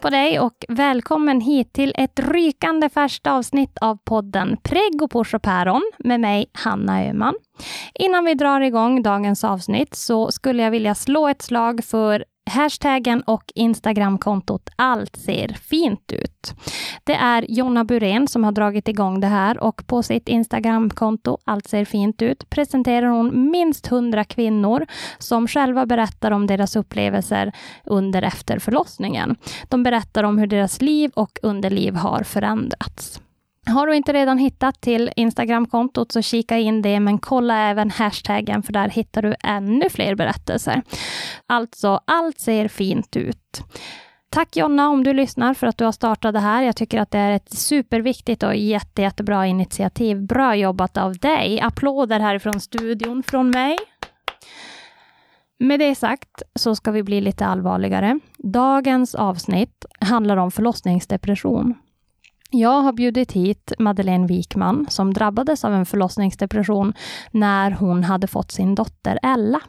på dig och välkommen hit till ett rykande färskt avsnitt av podden Pregg och Pors och Päron med mig, Hanna Öhman. Innan vi drar igång dagens avsnitt så skulle jag vilja slå ett slag för Hashtaggen och Instagramkontot Allt ser fint ut. Det är Jonna Burén som har dragit igång det här och på sitt Instagramkonto Allt ser fint ut presenterar hon minst 100 kvinnor som själva berättar om deras upplevelser under efter förlossningen. De berättar om hur deras liv och underliv har förändrats. Har du inte redan hittat till Instagramkontot så kika in det, men kolla även hashtaggen för där hittar du ännu fler berättelser. Alltså, allt ser fint ut. Tack Jonna om du lyssnar för att du har startat det här. Jag tycker att det är ett superviktigt och jätte, jättebra initiativ. Bra jobbat av dig. Applåder härifrån studion från mig. Med det sagt så ska vi bli lite allvarligare. Dagens avsnitt handlar om förlossningsdepression. Jag har bjudit hit Madeleine Wikman som drabbades av en förlossningsdepression när hon hade fått sin dotter Ella.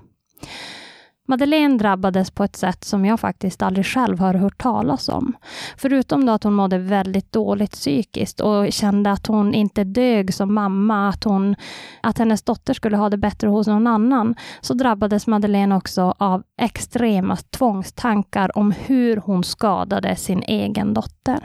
Madeleine drabbades på ett sätt som jag faktiskt aldrig själv har hört talas om. Förutom då att hon mådde väldigt dåligt psykiskt och kände att hon inte dög som mamma, att, hon, att hennes dotter skulle ha det bättre hos någon annan, så drabbades Madeleine också av extrema tvångstankar om hur hon skadade sin egen dotter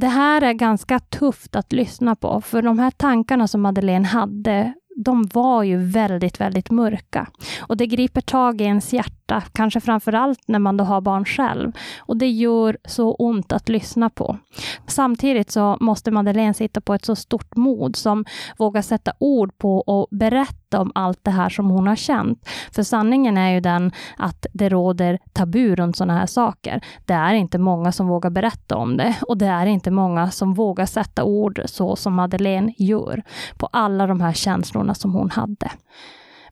det här är ganska tufft att lyssna på, för de här tankarna som Madeleine hade de var ju väldigt, väldigt mörka. Och det griper tag i ens hjärta, kanske framför allt när man då har barn själv. Och det gör så ont att lyssna på. Samtidigt så måste Madeleine sitta på ett så stort mod som vågar sätta ord på och berätta om allt det här som hon har känt. För sanningen är ju den att det råder tabu runt sådana här saker. Det är inte många som vågar berätta om det och det är inte många som vågar sätta ord så som Madeleine gör på alla de här känslorna som hon hade.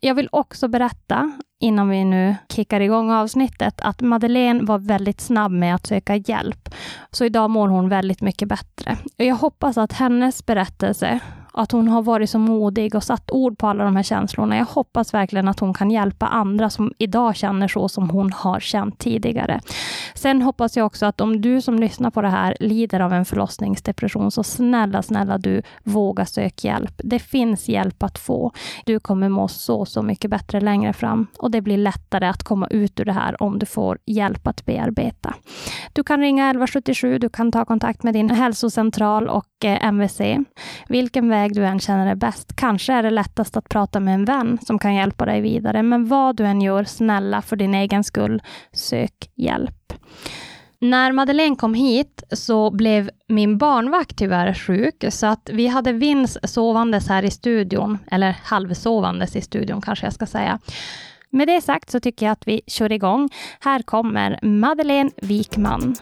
Jag vill också berätta, innan vi nu kickar igång avsnittet, att Madeleine var väldigt snabb med att söka hjälp. Så idag mår hon väldigt mycket bättre. Jag hoppas att hennes berättelse att hon har varit så modig och satt ord på alla de här känslorna. Jag hoppas verkligen att hon kan hjälpa andra som idag känner så som hon har känt tidigare. Sen hoppas jag också att om du som lyssnar på det här lider av en förlossningsdepression, så snälla, snälla du, våga sök hjälp. Det finns hjälp att få. Du kommer må så, så mycket bättre längre fram och det blir lättare att komma ut ur det här om du får hjälp att bearbeta. Du kan ringa 1177, du kan ta kontakt med din hälsocentral och eh, MVC. Vilken väg väg du än känner är bäst. Kanske är det lättast att prata med en vän som kan hjälpa dig vidare. Men vad du än gör, snälla för din egen skull, sök hjälp. När Madeleine kom hit så blev min barnvakt tyvärr sjuk, så att vi hade Vins sovandes här i studion, eller halvsovandes i studion kanske jag ska säga. Med det sagt så tycker jag att vi kör igång. Här kommer Madeleine Wikman.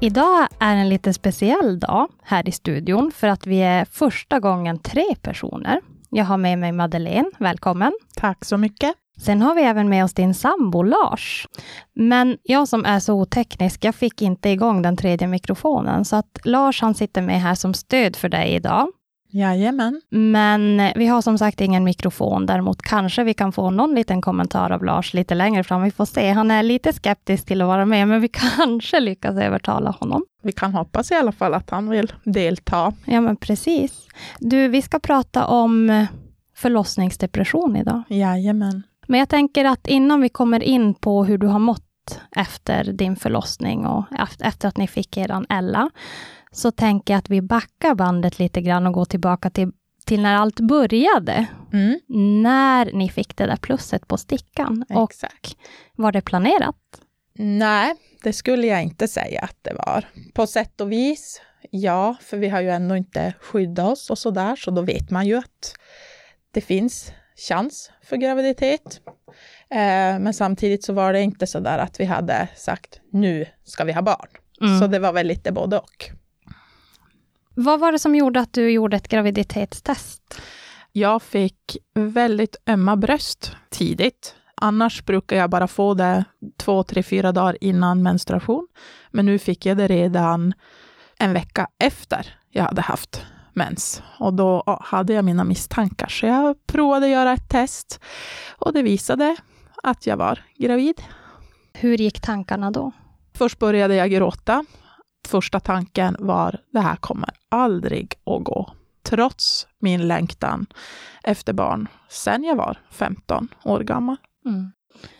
Idag är en lite speciell dag här i studion, för att vi är första gången tre personer. Jag har med mig Madeleine, välkommen. Tack så mycket. Sen har vi även med oss din sambo Lars. Men jag som är så oteknisk, jag fick inte igång den tredje mikrofonen, så att Lars han sitter med här som stöd för dig idag. Jajamän. Men vi har som sagt ingen mikrofon. Däremot kanske vi kan få någon liten kommentar av Lars lite längre fram. Vi får se. Han är lite skeptisk till att vara med, men vi kanske lyckas övertala honom. Vi kan hoppas i alla fall att han vill delta. Ja, men precis. Du, vi ska prata om förlossningsdepression idag. Jajamän. Men jag tänker att innan vi kommer in på hur du har mått efter din förlossning och efter att ni fick eran Ella, så tänker jag att vi backar bandet lite grann och går tillbaka till, till när allt började. Mm. När ni fick det där plusset på stickan. Exakt. Och var det planerat? Nej, det skulle jag inte säga att det var. På sätt och vis, ja, för vi har ju ändå inte skyddat oss och så där, så då vet man ju att det finns chans för graviditet. Eh, men samtidigt så var det inte så där att vi hade sagt nu ska vi ha barn. Mm. Så det var väl lite både och. Vad var det som gjorde att du gjorde ett graviditetstest? Jag fick väldigt ömma bröst tidigt. Annars brukar jag bara få det två, tre, fyra dagar innan menstruation. Men nu fick jag det redan en vecka efter jag hade haft mens. Och då hade jag mina misstankar, så jag provade att göra ett test. Och det visade att jag var gravid. Hur gick tankarna då? Först började jag gråta. Första tanken var, det här kommer aldrig att gå. Trots min längtan efter barn sen jag var 15 år gammal. Mm.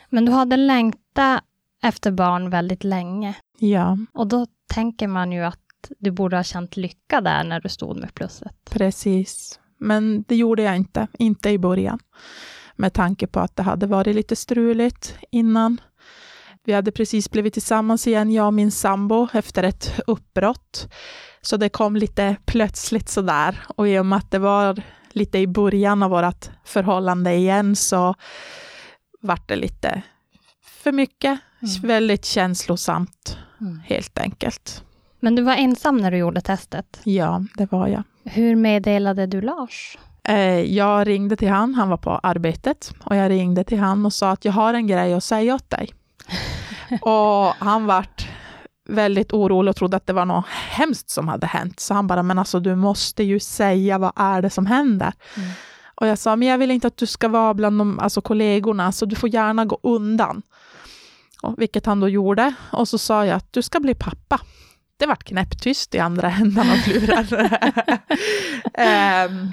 Men du hade längtat efter barn väldigt länge. Ja, Och då tänker man ju att du borde ha känt lycka där när du stod med plusset. precis. Men det gjorde jag inte, inte i början. Med tanke på att det hade varit lite struligt innan. Vi hade precis blivit tillsammans igen, jag och min sambo, efter ett uppbrott. Så det kom lite plötsligt sådär. Och i och med att det var lite i början av vårt förhållande igen så vart det lite för mycket. Mm. Väldigt känslosamt, Mm. helt enkelt. Men du var ensam när du gjorde testet. Ja, det var jag. Hur meddelade du Lars? Eh, Jag ringde till han, han var på arbetet, och jag ringde till han och sa att jag har en grej att säga åt dig. Och han vart väldigt orolig och trodde att det var något hemskt som hade hänt. Så han bara, men alltså du måste ju säga vad är det som händer? Mm. Och jag sa, men jag vill inte att du ska vara bland de, alltså kollegorna, så du får gärna gå undan. Och, vilket han då gjorde. Och så sa jag att du ska bli pappa. Det vart knäpptyst i andra ändan av luren. Ehm,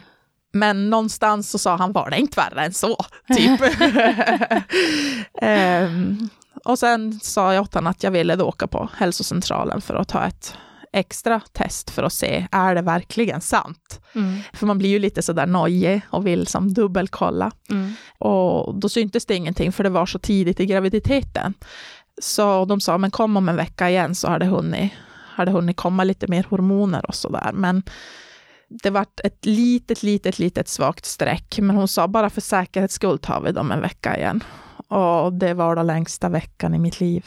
men någonstans så sa han, var det inte värre än så? Typ. Ehm, och sen sa jag åt honom att jag ville då åka på hälsocentralen för att ta ett extra test för att se, är det verkligen sant? Mm. För man blir ju lite sådär nojig och vill som dubbelkolla. Mm. Och då syntes det ingenting för det var så tidigt i graviditeten. Så de sa, men kom om en vecka igen så har det hunnit, har det hunnit komma lite mer hormoner och sådär. Men det vart ett litet, litet, litet svagt streck. Men hon sa, bara för säkerhets skull tar vi dem en vecka igen. Och det var då längsta veckan i mitt liv.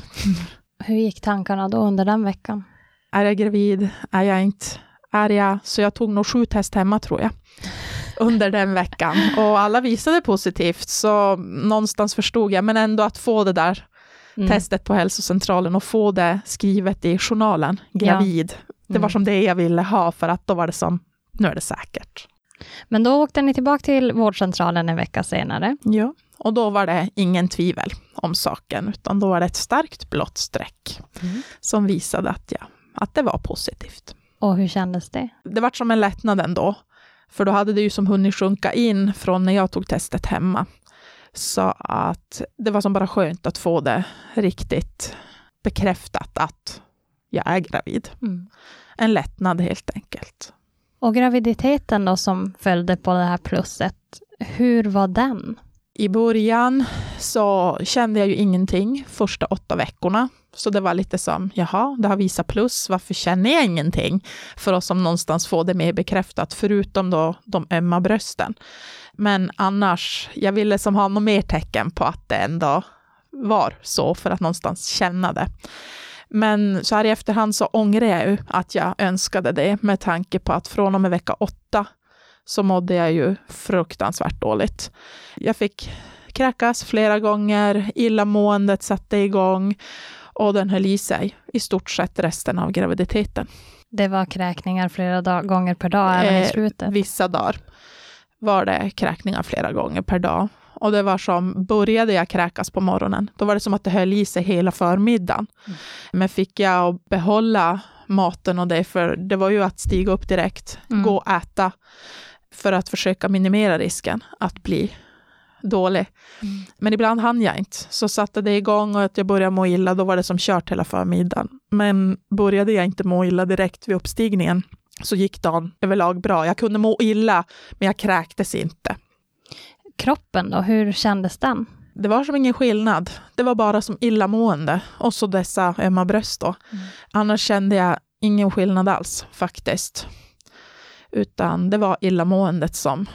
Hur gick tankarna då under den veckan? Är jag gravid? Är jag inte? Är jag? Så jag tog nog sju test hemma tror jag. Under den veckan. Och alla visade positivt. Så någonstans förstod jag. Men ändå att få det där Mm. testet på hälsocentralen och få det skrivet i journalen. Gravid. Det var Mm. som det jag ville ha för att då var det som, nu är det säkert. Men då åkte ni tillbaka till vårdcentralen en vecka senare. Ja. Och då var det ingen tvivel om saken, utan då var det ett starkt blått streck som visade att, ja, att det var positivt. Och hur kändes det? det var som en lättnad ändå. För då hade det ju som hunnit sjunka in från när jag tog testet hemma. Så att det var som bara skönt att få det riktigt bekräftat att jag är gravid. Mm. En lättnad helt enkelt. Och graviditeten då som följde på det här plusset, hur var den? I början så kände jag ju ingenting första åtta veckorna. Så det var lite som, jaha, det har visat plus, varför känner jag ingenting? För oss som någonstans får det mer bekräftat, förutom då de ömma brösten. Men annars, jag ville som ha något mer tecken på att det ändå var så, för att någonstans känna det. Men så här i efterhand så ångrar jag ju att jag önskade det, med tanke på att från och med vecka åtta så mådde jag ju fruktansvärt dåligt. Jag fick kräkas flera gånger, illamåendet satte igång och den höll i sig i stort sett resten av graviditeten. Det var kräkningar flera dag- gånger per dag även i Eh, slutet. Vissa dagar var det kräkningar flera gånger per dag. Och det var som, började jag kräkas på morgonen, då var det som att det höll i sig hela förmiddagen. Mm. Men fick jag behålla maten och det, för det var ju att stiga upp direkt, Mm. gå och äta, för att försöka minimera risken att bli dålig. Mm. Men ibland hann jag inte, så satte det igång och att jag började må illa, då var det som kört hela förmiddagen. Men började jag inte må illa direkt vid uppstigningen, så gick dagen överlag bra. Jag kunde må illa, men jag kräktes inte. Kroppen då, hur kändes den? Det var som ingen skillnad. Det var bara som illamående och så dessa ömma bröst då. Mm. Annars kände jag ingen skillnad alls faktiskt. Utan det var illamåendet som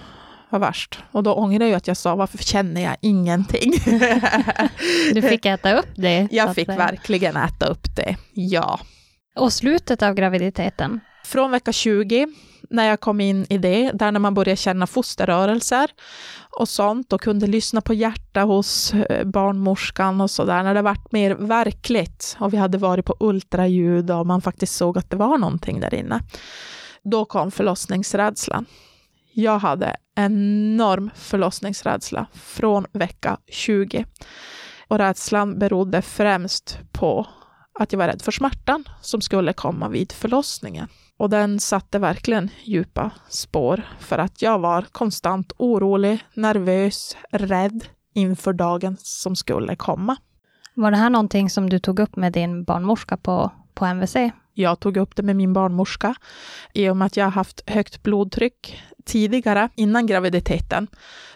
var värst. Och då ångrar jag att jag sa, varför känner jag ingenting? Du fick äta upp det. jag fick verkligen äta upp det, ja. Och slutet av graviditeten, Från vecka 20, när jag kom in i det, där när man börjar känna fosterrörelser och sånt och kunde lyssna på hjärta hos eh, barnmorskan och så där, när det vart mer verkligt och vi hade varit på ultraljud och man faktiskt såg att det var någonting där inne. Då kom förlossningsrädslan. Jag hade enorm förlossningsrädsla från vecka 20. Och rädslan berodde främst på att jag var rädd för smärtan som skulle komma vid förlossningen. Och den satte verkligen djupa spår för att jag var konstant orolig, nervös, rädd inför dagen som skulle komma. Var det här någonting som du tog upp med din barnmorska på, på MVC? Jag tog upp det med min barnmorska i och med att jag har haft högt blodtryck tidigare, innan graviditeten,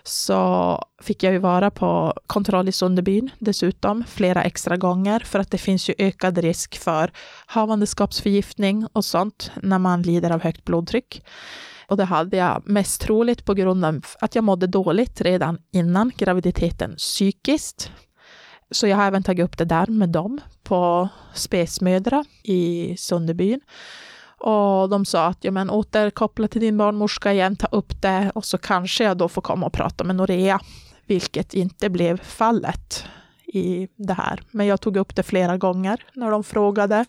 så fick jag ju vara på kontroll i Sunderbyn dessutom flera extra gånger för att det finns ju ökad risk för havandeskapsförgiftning och sånt när man lider av högt blodtryck. Och det hade jag mest troligt på grund av att jag mådde dåligt redan innan graviditeten psykiskt. Så jag har även tagit upp det där med dem på Spesmödra i Sunderbyn. Och de sa att ja, men återkoppla till din barnmorska igen, ta upp det och så kanske jag då får komma och prata med Norea, vilket inte blev fallet i det här. Men jag tog upp det flera gånger när de frågade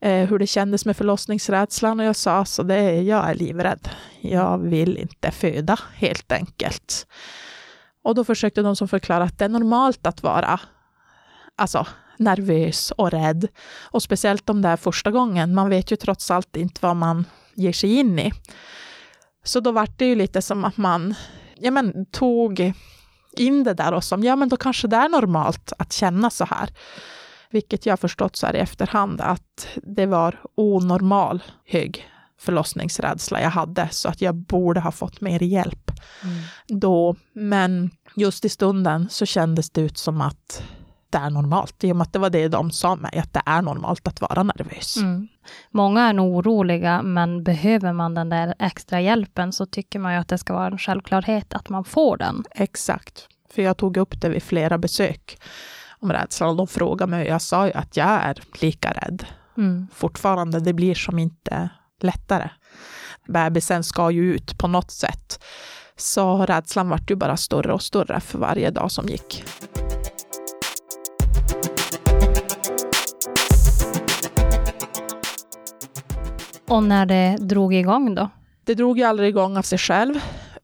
eh, hur det kändes med förlossningsrädslan och jag sa så det jag är livrädd. Jag vill inte föda helt enkelt. Och då försökte de som förklara att det är normalt att vara alltså, nervös och rädd. Och speciellt om det är första gången. Man vet ju trots allt inte vad man ger sig in i. Så då var det ju lite som att man ja, men, tog in det där och som, ja men då kanske det är normalt att känna så här. Vilket jag förstått så här i efterhand att det var onormal hög förlossningsrädsla jag hade, så att jag borde ha fått mer hjälp mm. då. Men just i stunden så kändes det ut som att det är normalt, i och med att det var det de sa mig, att det är normalt att vara nervös. Mm. Många är nog oroliga, men behöver man den där extra hjälpen så tycker man ju att det ska vara en självklarhet att man får den. Exakt, för jag tog upp det vid flera besök om rädslan de frågade mig och jag sa ju att jag är lika rädd mm. fortfarande. Det blir som inte lättare. Bebisen ska ju ut på något sätt. Så rädslan vart ju bara större och större för varje dag som gick. Och när det drog igång då? Det drog ju aldrig igång av sig själv,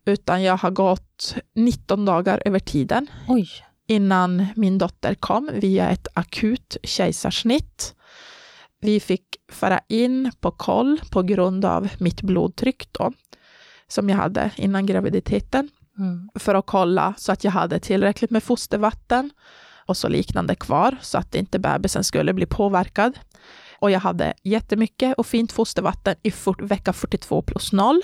utan jag har gått 19 dagar över tiden Oj. innan min dotter kom via ett akut kejsarsnitt. Vi fick föra in på koll på grund av mitt blodtryck då, som jag hade innan graviditeten, mm. för att kolla så att jag hade tillräckligt med fostervatten och så liknande kvar, så att inte bebisen skulle bli påverkad. Och jag hade jättemycket och fint fostervatten i vecka 42 plus 0.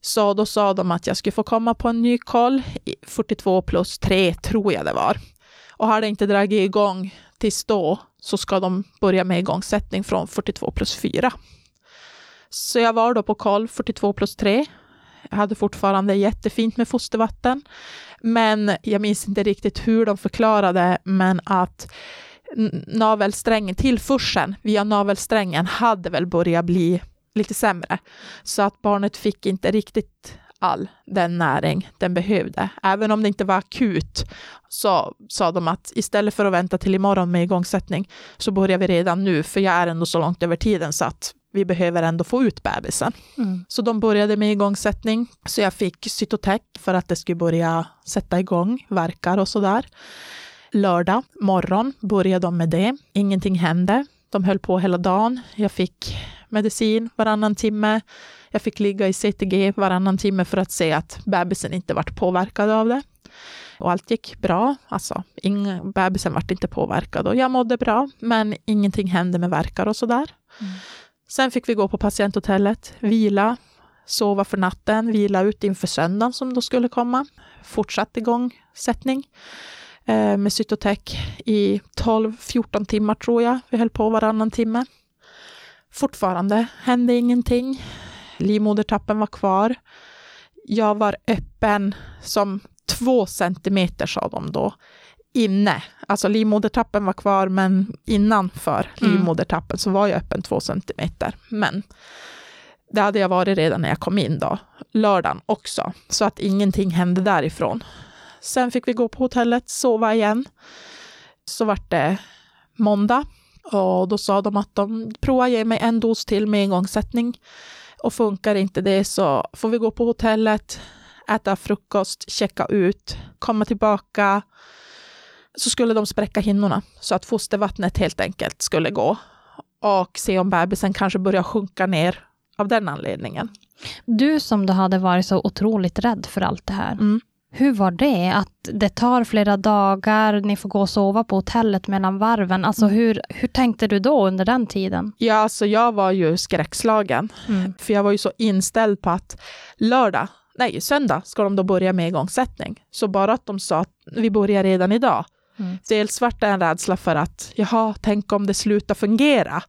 Så då sa de att jag skulle få komma på en ny koll, 42 plus 3 tror jag det var. Och har det inte dragit igång tills då så ska de börja med igångsättning från 42 plus 4. Så jag var då på koll 42 plus 3. Jag hade fortfarande jättefint med fostervatten, men jag minns inte riktigt hur de förklarade, men att navelsträngen, tillförseln via navelsträngen hade väl börjat bli lite sämre. Så att barnet fick inte riktigt all den näring den behövde. Även om det inte var akut så sa de att istället för att vänta till imorgon med igångsättning så börjar vi redan nu, för jag är ändå så långt över tiden så att behöver ändå få ut bebisen. Mm. Så de började med igångsättning, så jag fick cytotec för att det skulle börja sätta igång verkar och sådär. Lördag morgon började de med det. Ingenting hände. De höll på hela dagen. Jag fick medicin varannan timme. Jag fick ligga i CTG varannan timme för att se att bebisen inte vart påverkad av det. Och allt gick bra. Alltså, ing, bebisen vart inte påverkad och jag mådde bra, men ingenting hände med verkar och sådär. Mm. Sen fick vi gå på patienthotellet, vila, sova för natten, vila ut inför söndagen som då skulle komma. Fortsatt igångsättning eh, med Cytotec i 12-14 timmar tror jag. Vi höll på varannan timme. Fortfarande hände ingenting. Livmodertappen var kvar. Jag var öppen som två centimeter, sa de då, inne. Alltså livmodertappen var kvar, men innanför Mm. livmodertappen så var jag öppen två centimeter. Men det hade jag varit redan när jag kom in då, lördagen också. Så att ingenting hände därifrån. Sen fick vi gå på hotellet, sova igen. Så vart det måndag och då sa de att de provar ge mig en dos till med igångsättning. Och funkar inte det så får vi gå på hotellet, äta frukost, checka ut, komma tillbaka. Så skulle de spräcka hinnorna så att fostervattnet helt enkelt skulle gå. Och se om bebisen kanske börjar sjunka ner av den anledningen. Du som då hade varit så otroligt rädd för allt det här. Mm. Hur var det? Att det tar flera dagar, ni får gå och sova på hotellet mellan varven. Alltså hur, hur tänkte du då under den tiden? Ja, alltså jag var ju skräckslagen. För jag var ju så inställd på att lördag, nej söndag ska de då börja med igångsättning. Så bara att de sa att vi börjar redan idag. Mm. Dels vart det en rädsla för att, jaha, tänk om det slutar fungera.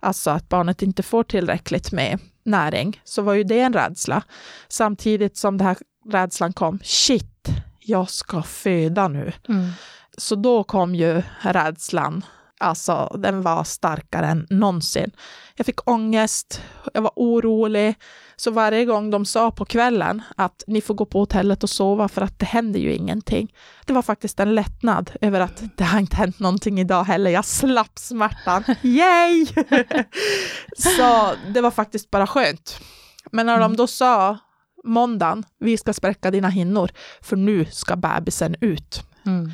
Alltså att barnet inte får tillräckligt med näring. Så var ju det en rädsla. Samtidigt som den här rädslan kom, shit, jag ska föda nu. Mm. Så då kom ju rädslan. Alltså, den var starkare än någonsin. Jag fick ångest, jag var orolig. Så varje gång de sa på kvällen att ni får gå på hotellet och sova för att det händer ju ingenting. Det var faktiskt en lättnad över att det har inte hänt någonting idag heller. Jag slapp smärtan. Yay! så det var faktiskt bara skönt. Men när de då sa måndagen, vi ska spräcka dina hinnor, för nu ska bebisen ut. Mm.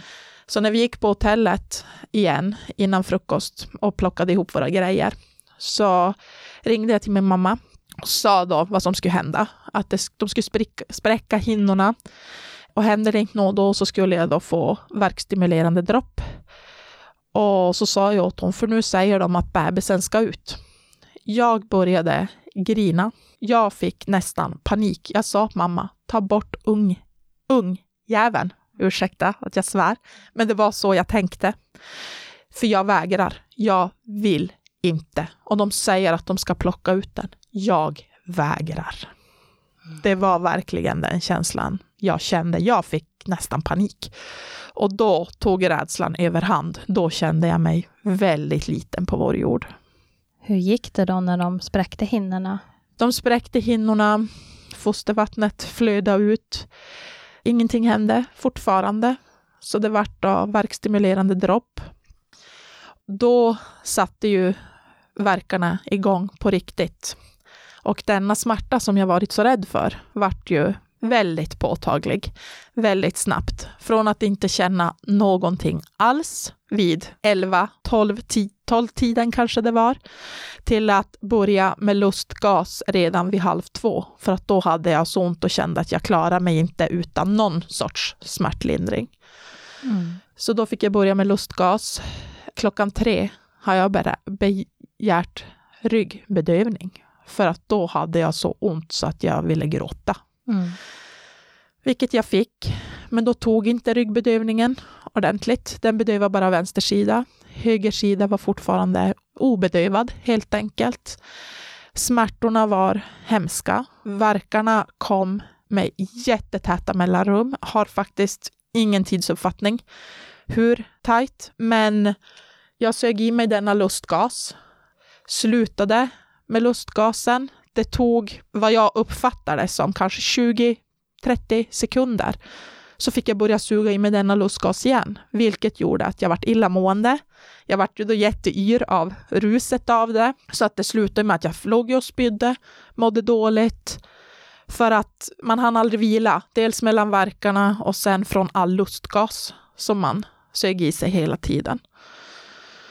Så när vi gick på hotellet igen innan frukost och plockade ihop våra grejer så ringde jag till min mamma och sa då vad som skulle hända. Att det, de skulle spricka, spräcka hinnorna och hände det inte något då så skulle jag då få verkstimulerande dropp. Och så sa jag åt hon, för nu säger de att bebisen ska ut. Jag började grina. Jag fick nästan panik. Jag sa mamma, ta bort ung, ung jäveln. Ursäkta att jag svär, men det var så jag tänkte. För jag vägrar. Jag vill inte. Och de säger att de ska plocka ut den. Jag vägrar. Det var verkligen den känslan jag kände. Jag fick nästan panik. Och då tog rädslan överhand. Då kände jag mig väldigt liten på vår jord. Hur gick det då när de spräckte hinnorna? De spräckte hinnorna, fostervattnet flödade ut. Ingenting hände fortfarande, så det vart då verkstimulerande dropp. Då satte ju verkarna igång på riktigt. Och denna smärta som jag varit så rädd för vart ju väldigt påtaglig, väldigt snabbt. Från att inte känna någonting alls vid 11, 12, 10, 12 tiden kanske det var, till att börja med lustgas redan vid halv två. För att då hade jag så ont och kände att jag klarar mig inte utan någon sorts smärtlindring. Mm. Så då fick jag börja med lustgas. Klockan tre har jag bara begärt ryggbedövning. För att då hade jag så ont så att jag ville gråta. Mm. Vilket jag fick. Men då tog inte ryggbedövningen ordentligt. Den bedövade bara vänster sida. Höger sida var fortfarande obedövad helt enkelt. Smärtorna var hemska. Verkarna kom med jättetäta mellanrum. Har faktiskt ingen tidsuppfattning hur tajt, men jag sög i mig denna lustgas. Slutade med lustgasen. Det tog vad jag uppfattade som kanske 20-30 sekunder. Så fick jag börja suga i mig denna lustgas igen, vilket gjorde att jag vart illamående. Jag vart ju då jätteyr av ruset av det, så att det slutade med att jag låg och spydde, mådde dåligt. För att man hann aldrig vila, dels mellan verkarna och sen från all lustgas som man sög i sig hela tiden.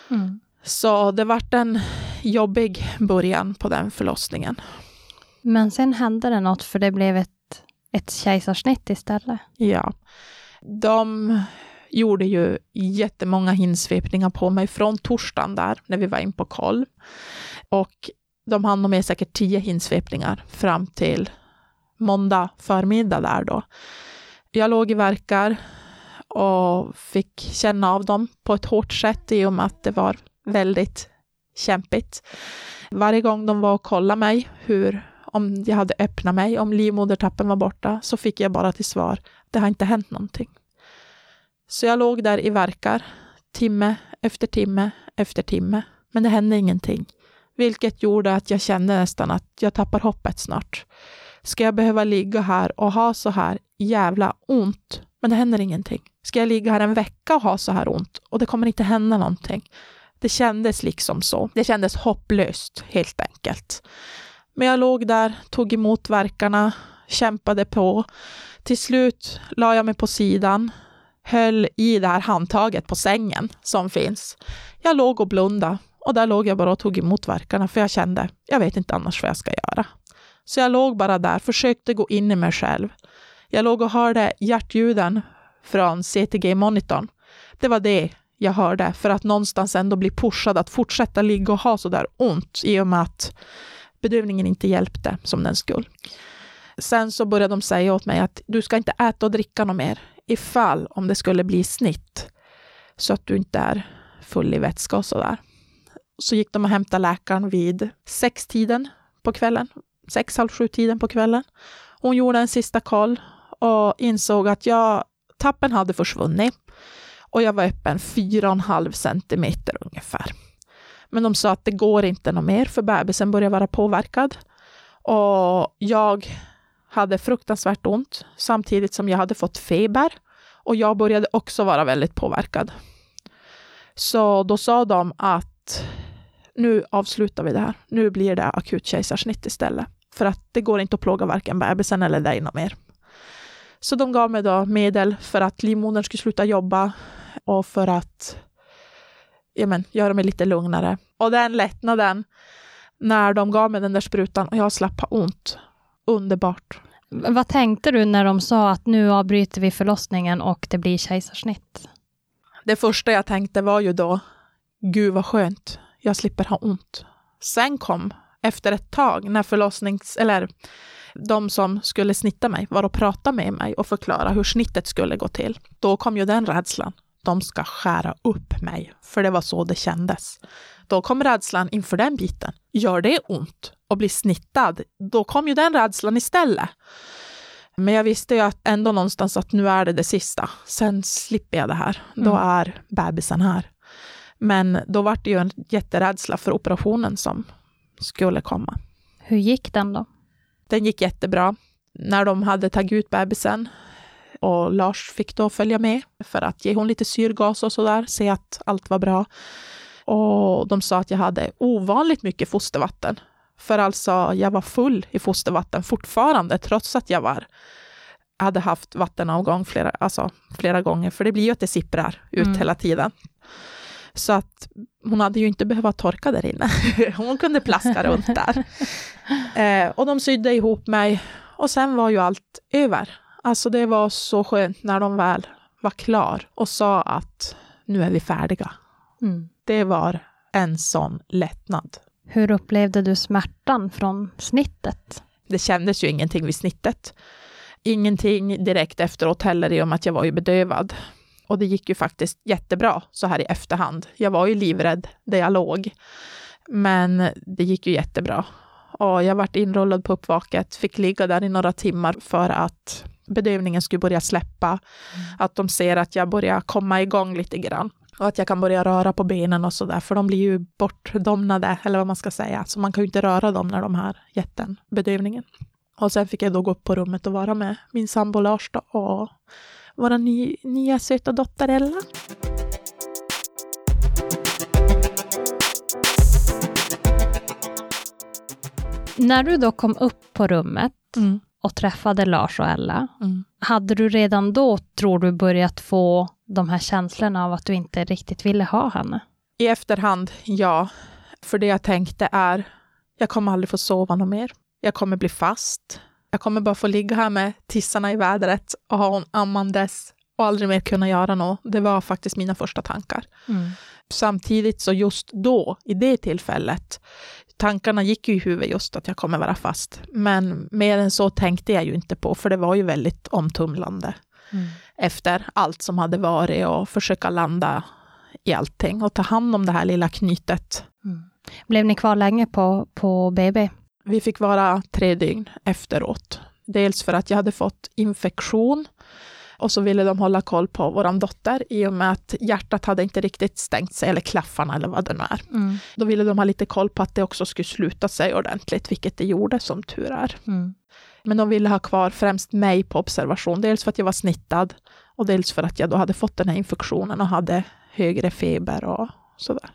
Mm. Så det vart en jobbig början på den förlossningen. Men sen hände det något, för det blev ett, ett kejsarsnitt istället. Ja. De gjorde ju jättemånga hinsvepningar på mig från torsdagen där, när vi var in på koll. Och de hann med säkert tio hinsvepningar fram till måndag förmiddag där då. Jag låg i verkar och fick känna av dem på ett hårt sätt i och med att det var väldigt kämpigt. Varje gång de var och kollade mig, hur, om jag hade öppnat mig, om livmodertappen var borta, så fick jag bara till svar, det har inte hänt någonting. Så jag låg där i verkar, timme efter timme efter timme. Men det hände ingenting. Vilket gjorde att jag kände nästan att jag tappar hoppet snart. Ska jag behöva ligga här och ha så här jävla ont? Men det händer ingenting. Ska jag ligga här en vecka och ha så här ont? Och det kommer inte hända någonting. Det kändes liksom så. Det kändes hopplöst, helt enkelt. Men jag låg där, tog emot verkarna, kämpade på. Till slut la jag mig på sidan, höll i det här handtaget på sängen som finns. Jag låg och blundade och där låg jag bara och tog emot verkarna för jag kände, jag vet inte annars vad jag ska göra. Så jag låg bara där, försökte gå in i mig själv. Jag låg och hörde hjärtljuden från CTG-monitorn. Det var det jag hörde för att någonstans ändå bli pushad att fortsätta ligga och ha så där ont i och med att bedövningen inte hjälpte som den skulle. Sen så började de säga åt mig att du ska inte äta och dricka något mer ifall om det skulle bli snitt så att du inte är full i vätska och så där. Så gick de och hämtade läkaren vid sextiden på kvällen, sex, halv sju tiden på kvällen. Hon gjorde en sista koll och insåg att jag, tappen hade försvunnit och jag var öppen 4,5 centimeter ungefär. Men de sa att det går inte något mer för bebisen börjar vara påverkad. Och jag hade fruktansvärt ont samtidigt som jag hade fått feber och jag började också vara väldigt påverkad. Så då sa de att nu avslutar vi det här. Nu blir det akut kejsarsnitt istället. För att det går inte att plåga varken bebisen eller dig något mer. Så de gav mig då medel för att livmodern skulle sluta jobba och för att ja, men, göra mig lite lugnare. Och den lättnaden när de gav mig den där sprutan och jag slapp ha ont. Underbart. Vad tänkte du när de sa att nu avbryter vi förlossningen och det blir kejsarsnitt? Det första jag tänkte var ju då, gud vad skönt, jag slipper ha ont. Sen kom, efter ett tag, när förlossnings... eller de som skulle snitta mig var och prata med mig och förklara hur snittet skulle gå till. Då kom ju den rädslan. De ska skära upp mig, för det var så det kändes. Då kom rädslan inför den biten. Gör det ont att bli snittad? Då kom ju den rädslan istället. Men jag visste ju att ändå någonstans att nu är det det sista. Sen slipper jag det här. Då Mm. är bebisen här. Men då var det ju en jätterädsla för operationen som skulle komma. Hur gick den då? Den gick jättebra. När de hade tagit ut bebisen och Lars fick då följa med för att ge hon lite syrgas och sådär, se att allt var bra. Och de sa att jag hade ovanligt mycket fostervatten. För alltså, jag var full i fostervatten fortfarande, trots att jag var hade haft vattenavgång flera, alltså, flera gånger, för det blir ju att det sipprar ut Mm. hela tiden. Så att hon hade ju inte behövt torka där inne. Hon kunde plaska runt där. Eh, och de sydde ihop mig och sen var ju allt över. Alltså det var så skönt när de väl var klar och sa att nu är vi färdiga. Mm. Det var en sån lättnad. Hur upplevde du smärtan från snittet? Det kändes ju ingenting vid snittet. Ingenting direkt efteråt heller i och med att jag var ju bedövad. Och det gick ju faktiskt jättebra så här i efterhand. Jag var ju livrädd där jag låg. Men det gick ju jättebra. Och jag vart inrullad på uppvaket, fick ligga där i några timmar för att bedövningen skulle börja släppa. Att de ser att jag börjar komma igång lite grann. Och att jag kan börja röra på benen och sådär, för de blir ju bortdomnade, eller vad man ska säga. Så man kan ju inte röra dem när de har gett den bedövningen. Och sen fick jag då gå upp på rummet och vara med min sambo Lars då, och vår ny, nya söta dotter Ella. När du då kom upp på rummet Mm. Och träffade Lars och Ella, Mm. hade du redan då, tror du, börjat få de här känslorna av att du inte riktigt ville ha henne? I efterhand, ja. För det jag tänkte är, jag kommer aldrig få sova något mer. Jag kommer bli fast. Jag kommer bara få ligga här med tissarna i vädret och ha hon ammandes och aldrig mer kunna göra något. Det var faktiskt mina första tankar. Samtidigt så just då, i det tillfället, tankarna gick ju i huvudet just att jag kommer vara fast. Men mer än så tänkte jag ju inte på, för det var ju väldigt omtumlande Mm. efter allt som hade varit och försöka landa i allting och ta hand om det här lilla knytet. Mm. Blev ni kvar länge på, på BB? Vi fick vara tre dygn efteråt. Dels för att jag hade fått infektion Och så ville de hålla koll på vår dotter i och med att hjärtat hade inte riktigt stängt sig, eller klaffarna eller vad det nu är. Mm. Då ville de ha lite koll på att det också skulle sluta sig ordentligt, vilket det gjorde som tur är. Mm. Men de ville ha kvar främst mig på observation, dels för att jag var snittad och dels för att jag då hade fått den här infektionen och hade högre feber och sådär.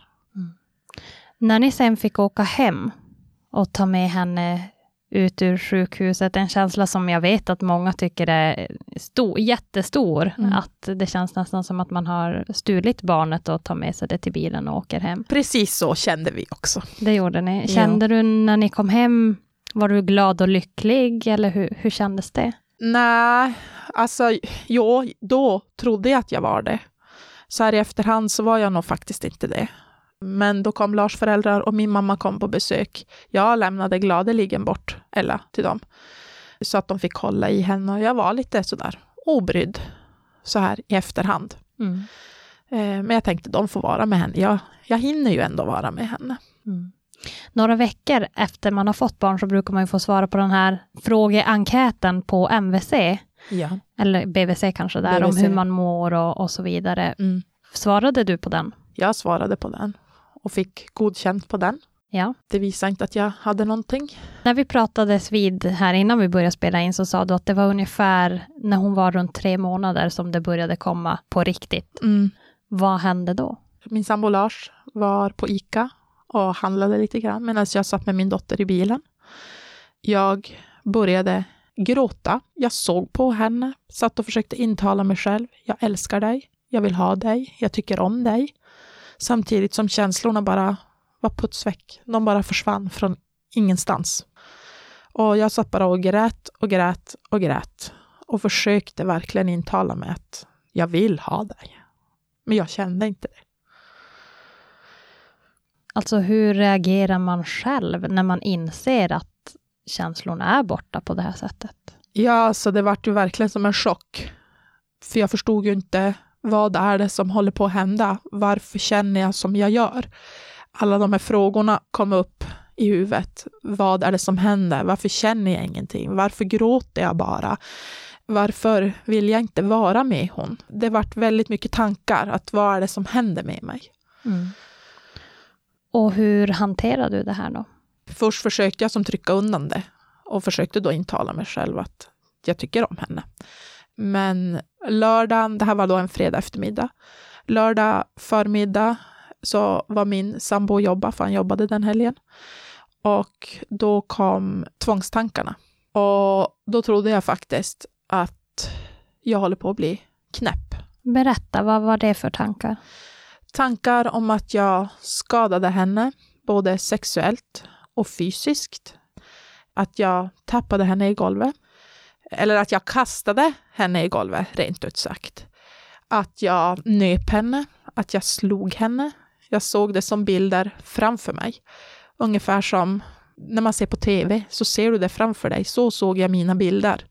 När ni sen fick åka hem och ta med henne ut ur sjukhuset, en känsla som jag vet att många tycker är stor, jättestor, Mm. att det känns nästan som att man har stulit barnet och tar med sig det till bilen och åker hem. Precis så kände vi också. Det gjorde ni. Ja. Kände du när ni kom hem, var du glad och lycklig, eller hur, hur kändes det? Nej, alltså jo, då trodde jag att jag var det. Så här i efterhand så var jag nog faktiskt inte det. Men då kom Lars föräldrar och min mamma kom på besök. Jag lämnade gladeligen bort Ella till dem. Så att de fick hålla i henne och jag var lite sådär obrydd så här i efterhand. Mm. Eh, Men jag tänkte de får vara med henne. Jag, jag hinner ju ändå vara med henne. Mm. Några veckor efter man har fått barn så brukar man ju få svara på den här frågeenkäten på MVC, Ja. eller BVC kanske, där BVC. om hur man mår och, och så vidare. Mm. Svarade du på den? Jag svarade på den och fick godkänt på den. Ja. Det visade inte att jag hade någonting. När vi pratades vid här innan vi började spela in så sa du att det var ungefär när hon var runt tre månader som det började komma på riktigt. Mm. Vad hände då? Min sambo Lars var på ICA och handlade lite grann medan jag satt med min dotter i bilen. Jag började gråta. Jag såg på henne, satt och försökte intala mig själv. Jag älskar dig. Jag vill ha dig. Jag tycker om dig. Samtidigt som känslorna bara var putsväck. De bara försvann från ingenstans. Och jag satt bara och grät och grät och grät och försökte verkligen intala mig att jag vill ha dig. Men jag kände inte det. Alltså hur reagerar man själv när man inser att känslorna är borta på det här sättet? Ja, så det vart ju verkligen som en chock. För jag förstod ju inte vad är det som håller på att hända? Varför känner jag som jag gör? Alla de här frågorna kom upp i huvudet. Vad är det som händer? Varför känner jag ingenting? Varför gråter jag bara? Varför vill jag inte vara med hon? Det vart väldigt mycket tankar. Att vad är det som händer med mig? Och hur hanterar du det här då? Först försökte jag som trycka undan det och försökte då intala mig själv att jag tycker om henne. Men lördagen, det här var då en fredag eftermiddag, lördag förmiddag så var min sambo och jobba, för han jobbade den helgen. Och då kom tvångstankarna. Och då trodde jag faktiskt att jag håller på att bli knäpp. Berätta, vad var det för tankar? Tankar om att jag skadade henne, både sexuellt och fysiskt. Att jag tappade henne i golvet. Eller att jag kastade henne i golvet, rent ut sagt. Att jag nöp henne, att jag slog henne. Jag såg det som bilder framför mig. Ungefär som när man ser på tv, så ser du det framför dig. Så såg jag mina bilder.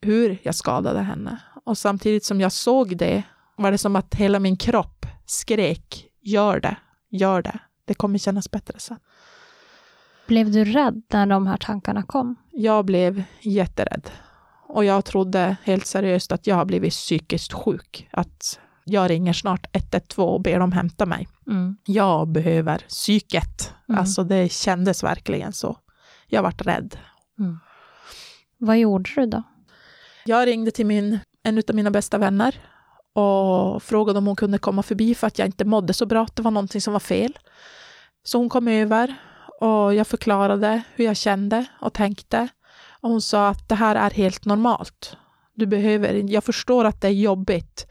Hur jag skadade henne. Och samtidigt som jag såg det var det som att hela min kropp skrek gör det, gör det. Det kommer kännas bättre sen. Blev du rädd när de här tankarna kom? Jag blev jätterädd. Och jag trodde helt seriöst att jag har blivit psykiskt sjuk. Att jag ringer snart 112 och ber dem hämta mig. Mm. Jag behöver psyket. Mm. Alltså det kändes verkligen så. Jag vart rädd. Vad gjorde du då? Jag ringde till min, en av mina bästa vänner och frågade om hon kunde komma förbi för att jag inte mådde så bra, att det var någonting som var fel. Så hon kom över och jag förklarade hur jag kände och tänkte. Och hon sa att det här är helt normalt. Du behöver, jag förstår att det är jobbigt,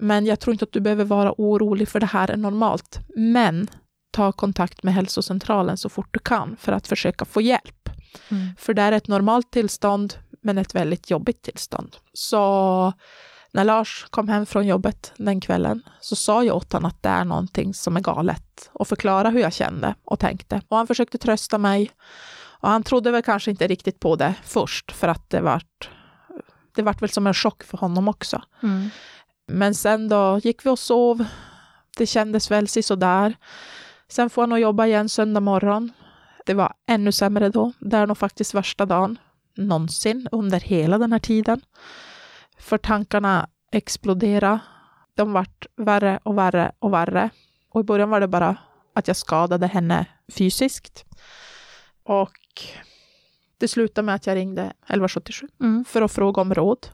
men jag tror inte att du behöver vara orolig för det här är normalt. Men ta kontakt med hälsocentralen så fort du kan för att försöka få hjälp. Mm. För det är ett normalt tillstånd, men ett väldigt jobbigt tillstånd. Så när Lars kom hem från jobbet den kvällen så sa jag åt honom att det är någonting som är galet och förklara hur jag kände och tänkte. Och han försökte trösta mig och han trodde väl kanske inte riktigt på det först för att det vart, det vart väl som en chock för honom också. Mm. Men sen då gick vi och sov. Det kändes väl sådär. Sen får han nog jobba igen söndag morgon. Det var ännu sämre då. Det är nog faktiskt värsta dagen någonsin under hela den här tiden. För tankarna exploderade. De vart värre och värre och värre. Och i början var det bara att jag skadade henne fysiskt. Och det slutade med att jag ringde 1177 Mm. för att fråga om råd.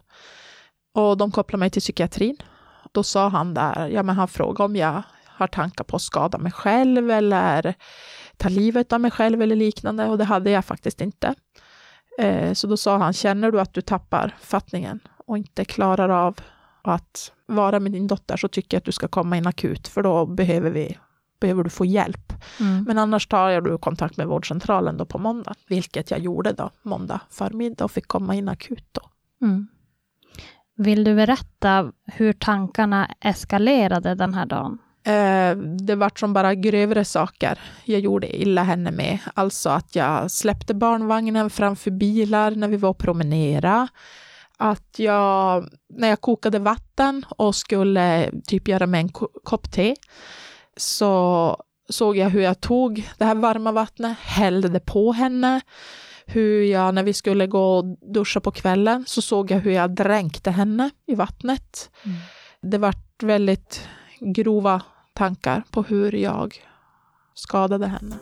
Och de kopplade mig till psykiatrin. Då sa han där, ja men han frågade om jag har tankar på att skada mig själv eller ta livet av mig själv eller liknande och det hade jag faktiskt inte. Eh, så då sa han, känner du att du tappar fattningen och inte klarar av att vara med din dotter så tycker jag att du ska komma in akut för då behöver, vi, behöver du få hjälp. Mm. Men annars tar jag du kontakt med vårdcentralen då på måndag, vilket jag gjorde då måndag förmiddag och fick komma in akut då. Mm. Vill du berätta hur tankarna eskalerade den här dagen? Eh, det vart som bara grövre saker jag gjorde illa henne med. Alltså att jag släppte barnvagnen framför bilar när vi var och promenera. Att jag, när jag kokade vatten och skulle typ göra mig en ko- kopp te, så såg jag hur jag tog det här varma vattnet, hällde det på henne. Hur jag, när vi skulle gå och duscha på kvällen, så såg jag hur jag dränkte henne i vattnet. Det vart väldigt grova tankar på hur jag skadade henne.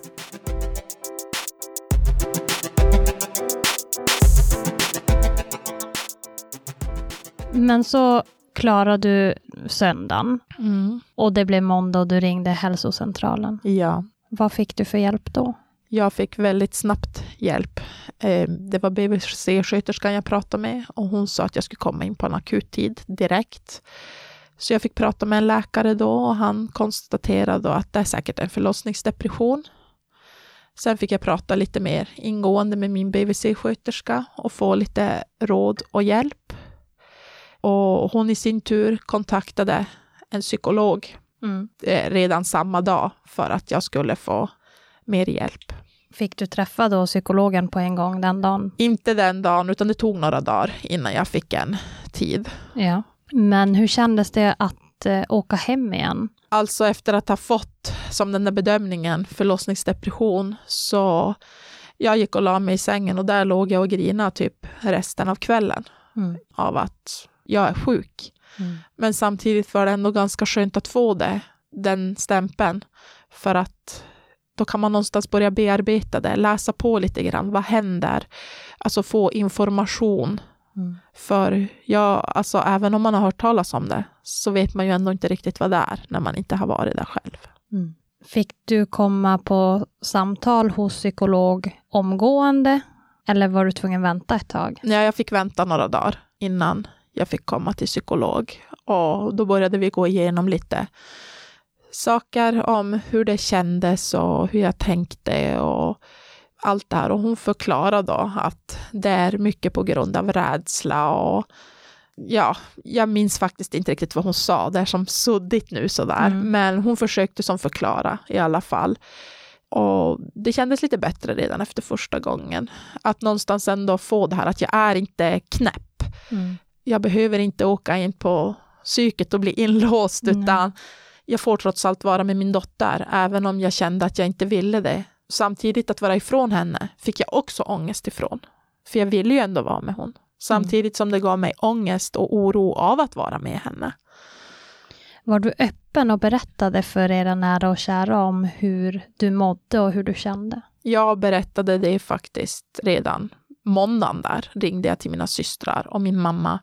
Men så klarade du söndagen Mm. och det blev måndag och du ringde hälsocentralen. Ja, Vad fick du för hjälp då? jag fick väldigt snabbt hjälp. Eh, Det var BVC-sköterskan jag pratade med och hon sa att jag skulle komma in på en akuttid direkt. Så jag fick prata med en läkare då och han konstaterade att det är säkert en förlossningsdepression. Sen fick jag prata lite mer ingående med min BVC-sköterska och få lite råd och hjälp. Och hon i sin tur kontaktade en psykolog Mm. eh, redan samma dag för att jag skulle få mer hjälp. Fick du träffa då psykologen på en gång den dagen? Inte den dagen, utan det tog några dagar innan jag fick en tid. Ja. Men hur kändes det att eh, åka hem igen? Alltså efter att ha fått, som den där bedömningen, förlossningsdepression, så jag gick och la mig i sängen och där låg jag och grinade typ resten av kvällen Mm. av att jag är sjuk. Mm. Men samtidigt var det ändå ganska skönt att få det, den stämpeln, för att då kan man någonstans börja bearbeta det, läsa på lite grann, vad händer? Alltså få information. Mm. För jag, alltså även om man har hört talas om det, så vet man ju ändå inte riktigt vad det är när man inte har varit där själv. Mm. Fick du komma på samtal hos psykolog omgående? Eller var du tvungen vänta ett tag? Ja, jag fick vänta några dagar innan jag fick komma till psykolog. Och då började vi gå igenom lite saker om hur det kändes och hur jag tänkte och allt det här. Och hon förklarade då att det är mycket på grund av rädsla och ja, jag minns faktiskt inte riktigt vad hon sa, det är som suddigt nu sådär. Mm. Men hon försökte som förklara i alla fall. Och det kändes lite bättre redan efter första gången. Att någonstans ändå få det här att jag är inte knäpp. Mm. Jag behöver inte åka in på psyket och bli inlåst, Nej. utan jag får trots allt vara med min dotter, även om jag kände att jag inte ville det. Samtidigt att vara ifrån henne fick jag också ångest ifrån. För jag ville ju ändå vara med hon. Samtidigt som det gav mig ångest och oro av att vara med henne. Var du öppen och berättade för era nära och kära om hur du mådde och hur du kände? Jag berättade det faktiskt redan måndagen där. Ringde jag till mina systrar och min mamma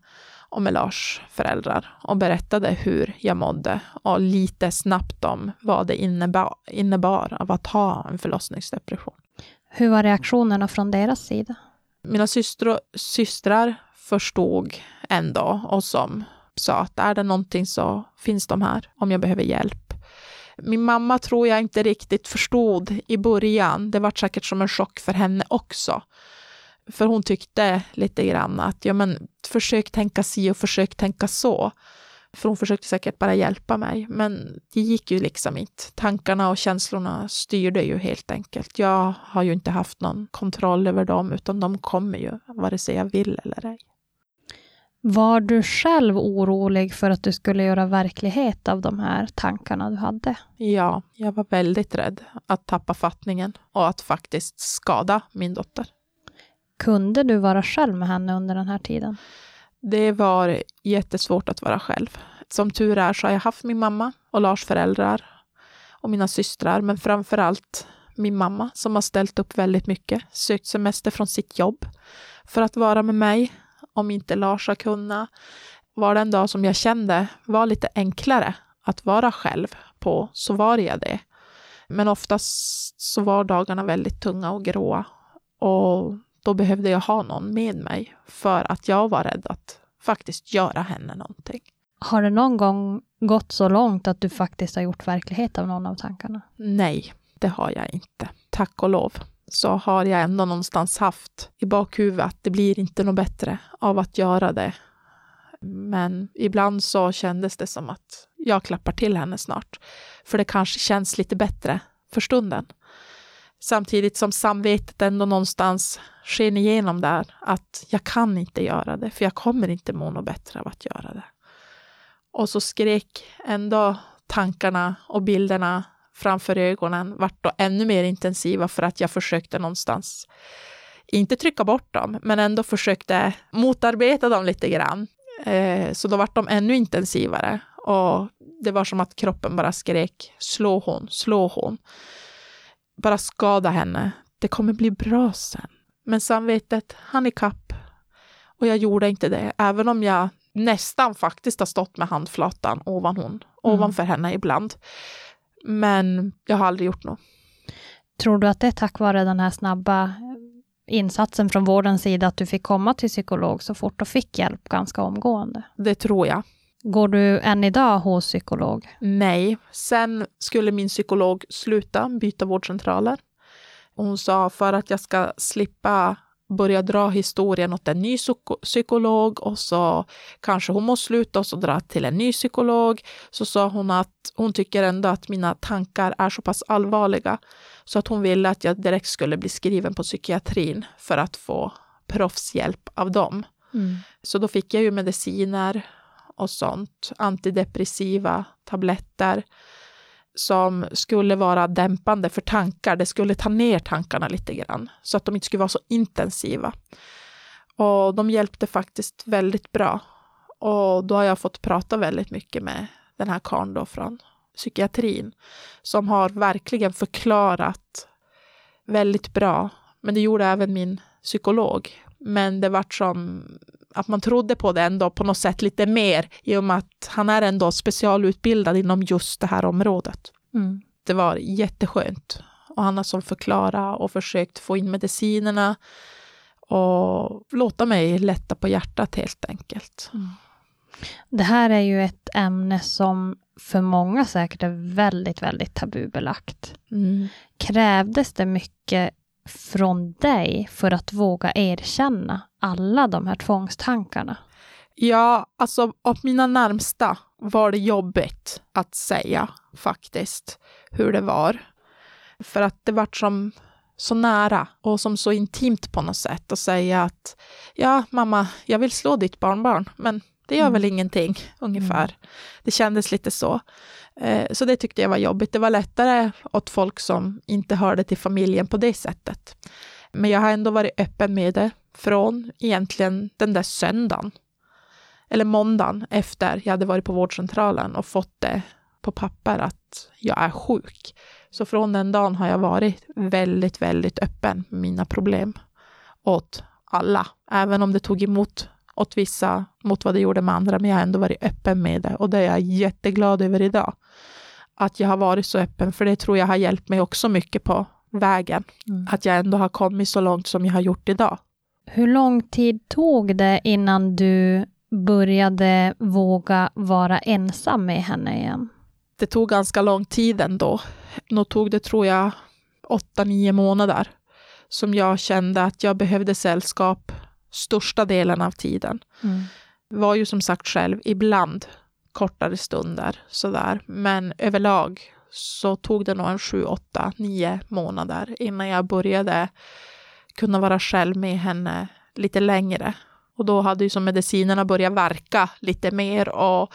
och med Lars föräldrar och berättade hur jag mådde och lite snabbt om vad det innebar, innebar av att ha en förlossningsdepression. Hur var reaktionerna från deras sida? Mina systrar, systrar förstod ändå och som sa att är det någonting så finns de här om jag behöver hjälp. Min mamma tror jag inte riktigt förstod i början. Det var säkert som en chock för henne också. För hon tyckte lite grann att ja, men, försök tänka si och försök tänka så. För hon försökte säkert bara hjälpa mig, men det gick ju liksom inte. Tankarna och känslorna styrde ju helt enkelt. Jag har ju inte haft någon kontroll över dem, utan de kommer ju, vare sig jag vill eller ej. Var du själv orolig för att du skulle göra verklighet av de här tankarna du hade? Ja, jag var väldigt rädd att tappa fattningen och att faktiskt skada min dotter. Kunde du vara själv med henne under den här tiden? Det var jättesvårt att vara själv. Som tur är så har jag haft min mamma och Lars föräldrar och mina systrar, men framför allt min mamma som har ställt upp väldigt mycket, sökt semester från sitt jobb för att vara med mig om inte Lars har kunnat. Var det en dag som jag kände var lite enklare att vara själv på så var jag det. Men oftast så var dagarna väldigt tunga och gråa och då behövde jag ha någon med mig för att jag var rädd att faktiskt göra henne någonting. Har det någon gång gått så långt att du faktiskt har gjort verklighet av någon av tankarna? Nej, det har jag inte. Tack och lov så har jag ändå någonstans haft i bakhuvudet att det blir inte något bättre av att göra det. Men ibland så kändes det som att jag klappar till henne snart. För det kanske känns lite bättre för stunden. Samtidigt som samvetet ändå någonstans sken igenom där att jag kan inte göra det, för jag kommer inte må något bättre av att göra det. Och så skrek ändå tankarna och bilderna framför ögonen vart då ännu mer intensiva för att jag försökte någonstans, inte trycka bort dem, men ändå försökte motarbeta dem lite grann. Eh, så då vart de ännu intensivare och det var som att kroppen bara skrek slå hon, slå hon. Bara skada henne. Det kommer bli bra sen. Men samvetet han ikapp och jag gjorde inte det, även om jag nästan faktiskt har stått med handflatan ovan hon, mm. ovanför henne ibland. Men jag har aldrig gjort något. Tror du att det är tack vare den här snabba insatsen från vårdens sida att du fick komma till psykolog så fort och fick hjälp ganska omgående? Det tror jag. Går du än idag hos psykolog? Nej, sen skulle min psykolog sluta byta vårdcentraler. Hon sa för att jag ska slippa börja dra historien åt en ny psykolog och så kanske hon måste sluta och så dra till en ny psykolog. Så sa hon att hon tycker ändå att mina tankar är så pass allvarliga så att hon ville att jag direkt skulle bli skriven på psykiatrin för att få proffshjälp av dem. Mm. Så då fick jag ju mediciner och sånt, antidepressiva tabletter som skulle vara dämpande för tankar. Det skulle ta ner tankarna lite grann så att de inte skulle vara så intensiva. Och de hjälpte faktiskt väldigt bra. Och då har jag fått prata väldigt mycket med den här karln då från psykiatrin som har verkligen förklarat väldigt bra. Men det gjorde även min psykolog. Men det vart som att man trodde på det ändå på något sätt lite mer i och med att han är ändå specialutbildad inom just det här området. Mm. Det var jätteskönt. Och han har som förklarat och försökt få in medicinerna och låta mig lätta på hjärtat helt enkelt. Mm. Det här är ju ett ämne som för många säkert är väldigt, väldigt tabubelagt. Mm. Krävdes det mycket från dig för att våga erkänna alla de här tvångstankarna? Ja, alltså av mina närmsta var det jobbigt att säga faktiskt hur det var. För att det var som så nära och som så intimt på något sätt att säga att ja, mamma, jag vill slå ditt barnbarn, men det gör mm. väl ingenting, ungefär. Mm. Det kändes lite så. Eh, så det tyckte jag var jobbigt. Det var lättare åt folk som inte hörde till familjen på det sättet. Men jag har ändå varit öppen med det från egentligen den där söndagen. Eller måndagen efter jag hade varit på vårdcentralen och fått det på papper att jag är sjuk. Så från den dagen har jag varit väldigt, väldigt öppen med mina problem åt alla. Även om det tog emot åt vissa mot vad det gjorde med andra, men jag har ändå varit öppen med det och det är jag jätteglad över idag. Att jag har varit så öppen, för det tror jag har hjälpt mig också mycket på vägen. Mm. Att jag ändå har kommit så långt som jag har gjort idag. Hur lång tid tog det innan du började våga vara ensam med henne igen? Det tog ganska lång tid ändå. Nog tog det, tror jag, åtta, nio månader som jag kände att jag behövde sällskap största delen av tiden. Mm. Var ju som sagt själv ibland kortare stunder sådär, men överlag så tog det nog en sju, åtta, nio månader innan jag började kunna vara själv med henne lite längre. Och då hade ju som medicinerna börjat verka lite mer och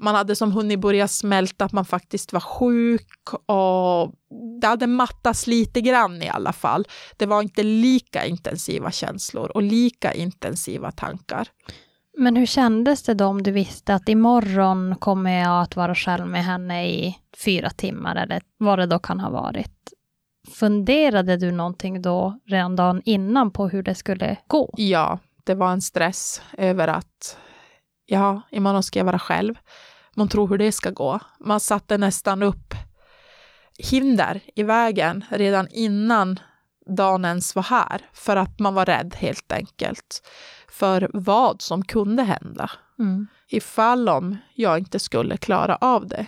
man hade som hunnit börja smälta att man faktiskt var sjuk och det hade mattats lite grann i alla fall. Det var inte lika intensiva känslor och lika intensiva tankar. Men hur kändes det då om du visste att imorgon kommer jag att vara själv med henne i fyra timmar, eller vad det då kan ha varit? Funderade du någonting då redan dagen innan på hur det skulle gå? Ja, det var en stress över att ja, imorgon ska jag vara själv. Man tror hur det ska gå. Man satte nästan upp hinder i vägen redan innan dagen ens var här, för att man var rädd helt enkelt för vad som kunde hända. Mm. Ifall om jag inte skulle klara av det.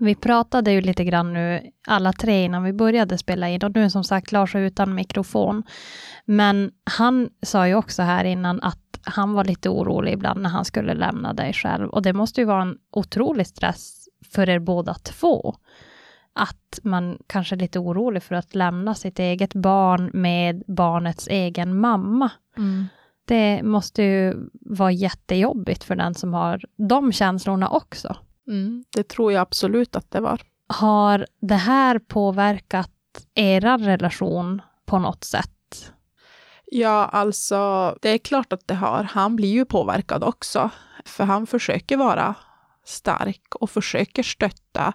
Vi pratade ju lite grann nu, alla tre, innan vi började spela in. Och nu som sagt, Lars är utan mikrofon. Men han sa ju också här innan att han var lite orolig ibland när han skulle lämna dig själv. Och det måste ju vara en otrolig stress för er båda två. Att man kanske är lite orolig för att lämna sitt eget barn med barnets egen mamma. Mm. Det måste ju vara jättejobbigt för den som har de känslorna också. Mm, det tror jag absolut att det var. Har det här påverkat er relation på något sätt? Ja, alltså, det är klart att det har. Han blir ju påverkad också, för han försöker vara stark och försöker stötta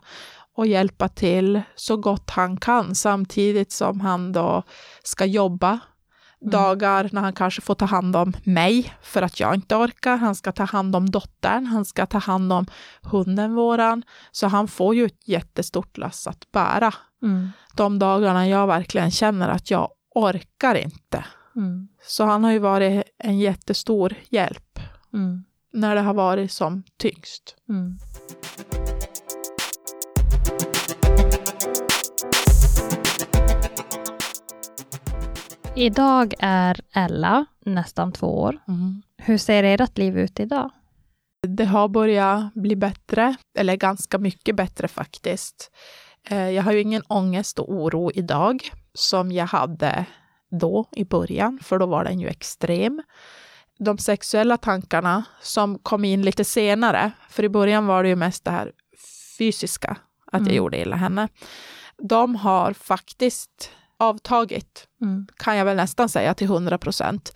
och hjälpa till så gott han kan, samtidigt som han då ska jobba Mm. dagar när han kanske får ta hand om mig för att jag inte orkar. Han ska ta hand om dottern, han ska ta hand om hunden våran. Så han får ju ett jättestort lass att bära. Mm. De dagarna jag verkligen känner att jag orkar inte. Mm. Så han har ju varit en jättestor hjälp Mm. när det har varit som tyngst. Idag är Ella nästan två år. Hur ser ert liv ut idag? Det har börjat bli bättre, eller ganska mycket bättre faktiskt. Eh, Jag har ju ingen ångest och oro idag som jag hade då i början, för då var den ju extrem. De sexuella tankarna som kom in lite senare, för i början var det ju mest det här fysiska, att jag Mm. gjorde illa henne. De har faktiskt avtagit, Mm. kan jag väl nästan säga till 100 procent.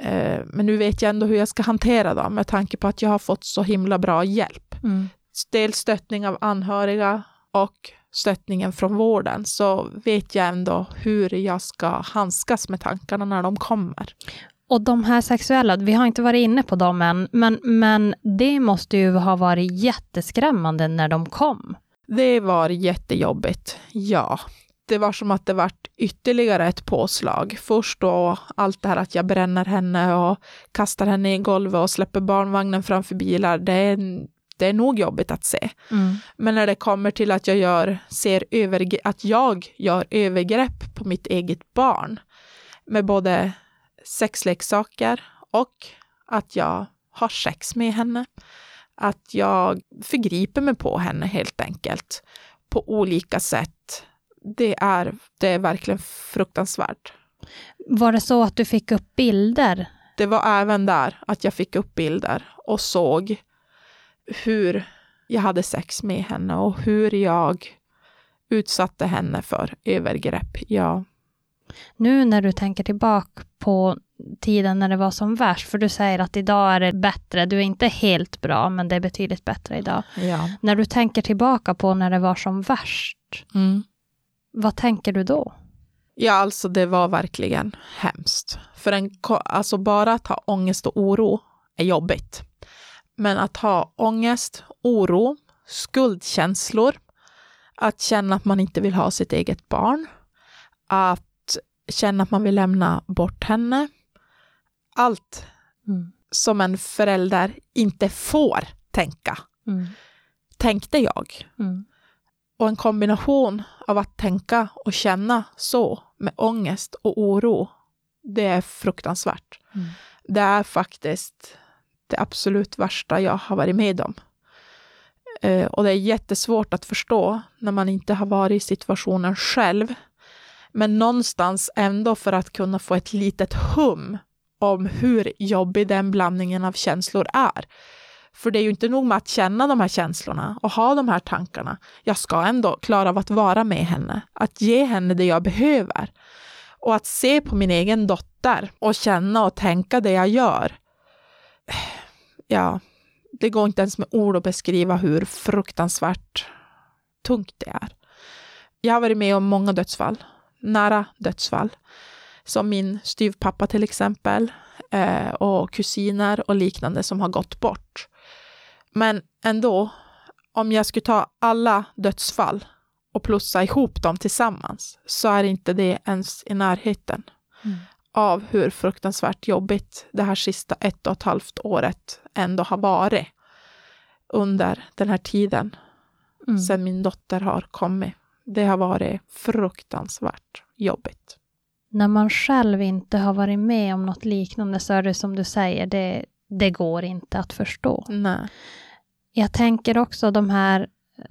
Eh, Men nu vet jag ändå hur jag ska hantera dem med tanke på att jag har fått så himla bra hjälp. Mm. Dels stöttning av anhöriga och stöttningen från vården så vet jag ändå hur jag ska handskas med tankarna när de kommer. Och de här sexuella, vi har inte varit inne på dem än, men, men det måste ju ha varit jätteskrämmande när de kom. Det var jättejobbigt, ja. Det var som att det vart ytterligare ett påslag. Först då allt det här att jag bränner henne och kastar henne i golvet och släpper barnvagnen framför bilar. Det är, det är nog jobbigt att se. Mm. Men när det kommer till att jag gör, ser övergre- att jag gör övergrepp på mitt eget barn med både sexleksaker och att jag har sex med henne. Att jag förgriper mig på henne helt enkelt på olika sätt. Det är, det är verkligen fruktansvärt. Var det så att du fick upp bilder? Det var även där att jag fick upp bilder och såg hur jag hade sex med henne och hur jag utsatte henne för övergrepp. Ja, Nu när du tänker tillbaka på tiden när det var som värst, för du säger att idag är det bättre, du är inte helt bra, men det är betydligt bättre idag. ja. När du tänker tillbaka på när det var som värst, Mm. Vad tänker du då? Ja, alltså det var verkligen hemskt. För en, alltså bara att ha ångest och oro är jobbigt. Men att ha ångest, oro, skuldkänslor, att känna att man inte vill ha sitt eget barn, att känna att man vill lämna bort henne. Allt Mm. som en förälder inte får tänka, Mm. tänkte jag. Mm. Och en kombination av att tänka och känna så med ångest och oro, det är fruktansvärt. Mm. Det är faktiskt det absolut värsta jag har varit med om. Eh, och det är jättesvårt att förstå när man inte har varit i situationen själv. Men någonstans ändå för att kunna få ett litet hum om hur jobbig den blandningen av känslor är. För det är ju inte nog med att känna de här känslorna och ha de här tankarna. Jag ska ändå klara av att vara med henne, att ge henne det jag behöver. Och att se på min egen dotter och känna och tänka det jag gör. ja, det går inte ens med ord att beskriva hur fruktansvärt tungt det är. Jag har varit med om många dödsfall, nära dödsfall. Som min styvpappa till exempel, eh, och kusiner och liknande som har gått bort. Men ändå, om jag skulle ta alla dödsfall och plussa ihop dem tillsammans, så är inte det ens i närheten mm. av hur fruktansvärt jobbigt det här sista ett och ett halvt året ändå har varit under den här tiden, mm. sedan min dotter har kommit. Det har varit fruktansvärt jobbigt. När man själv inte har varit med om något liknande så är det som du säger, det, det går inte att förstå. Nej. Jag tänker också de här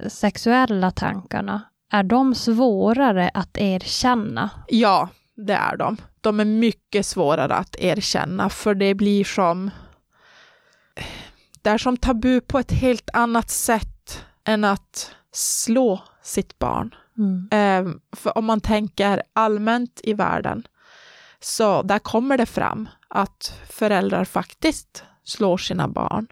sexuella tankarna, är de svårare att erkänna? Ja, det är de. De är mycket svårare att erkänna, för det blir som... Det är som tabu på ett helt annat sätt än att slå sitt barn. Mm. Eh, för om man tänker allmänt i världen, så där kommer det fram att föräldrar faktiskt slår sina barn,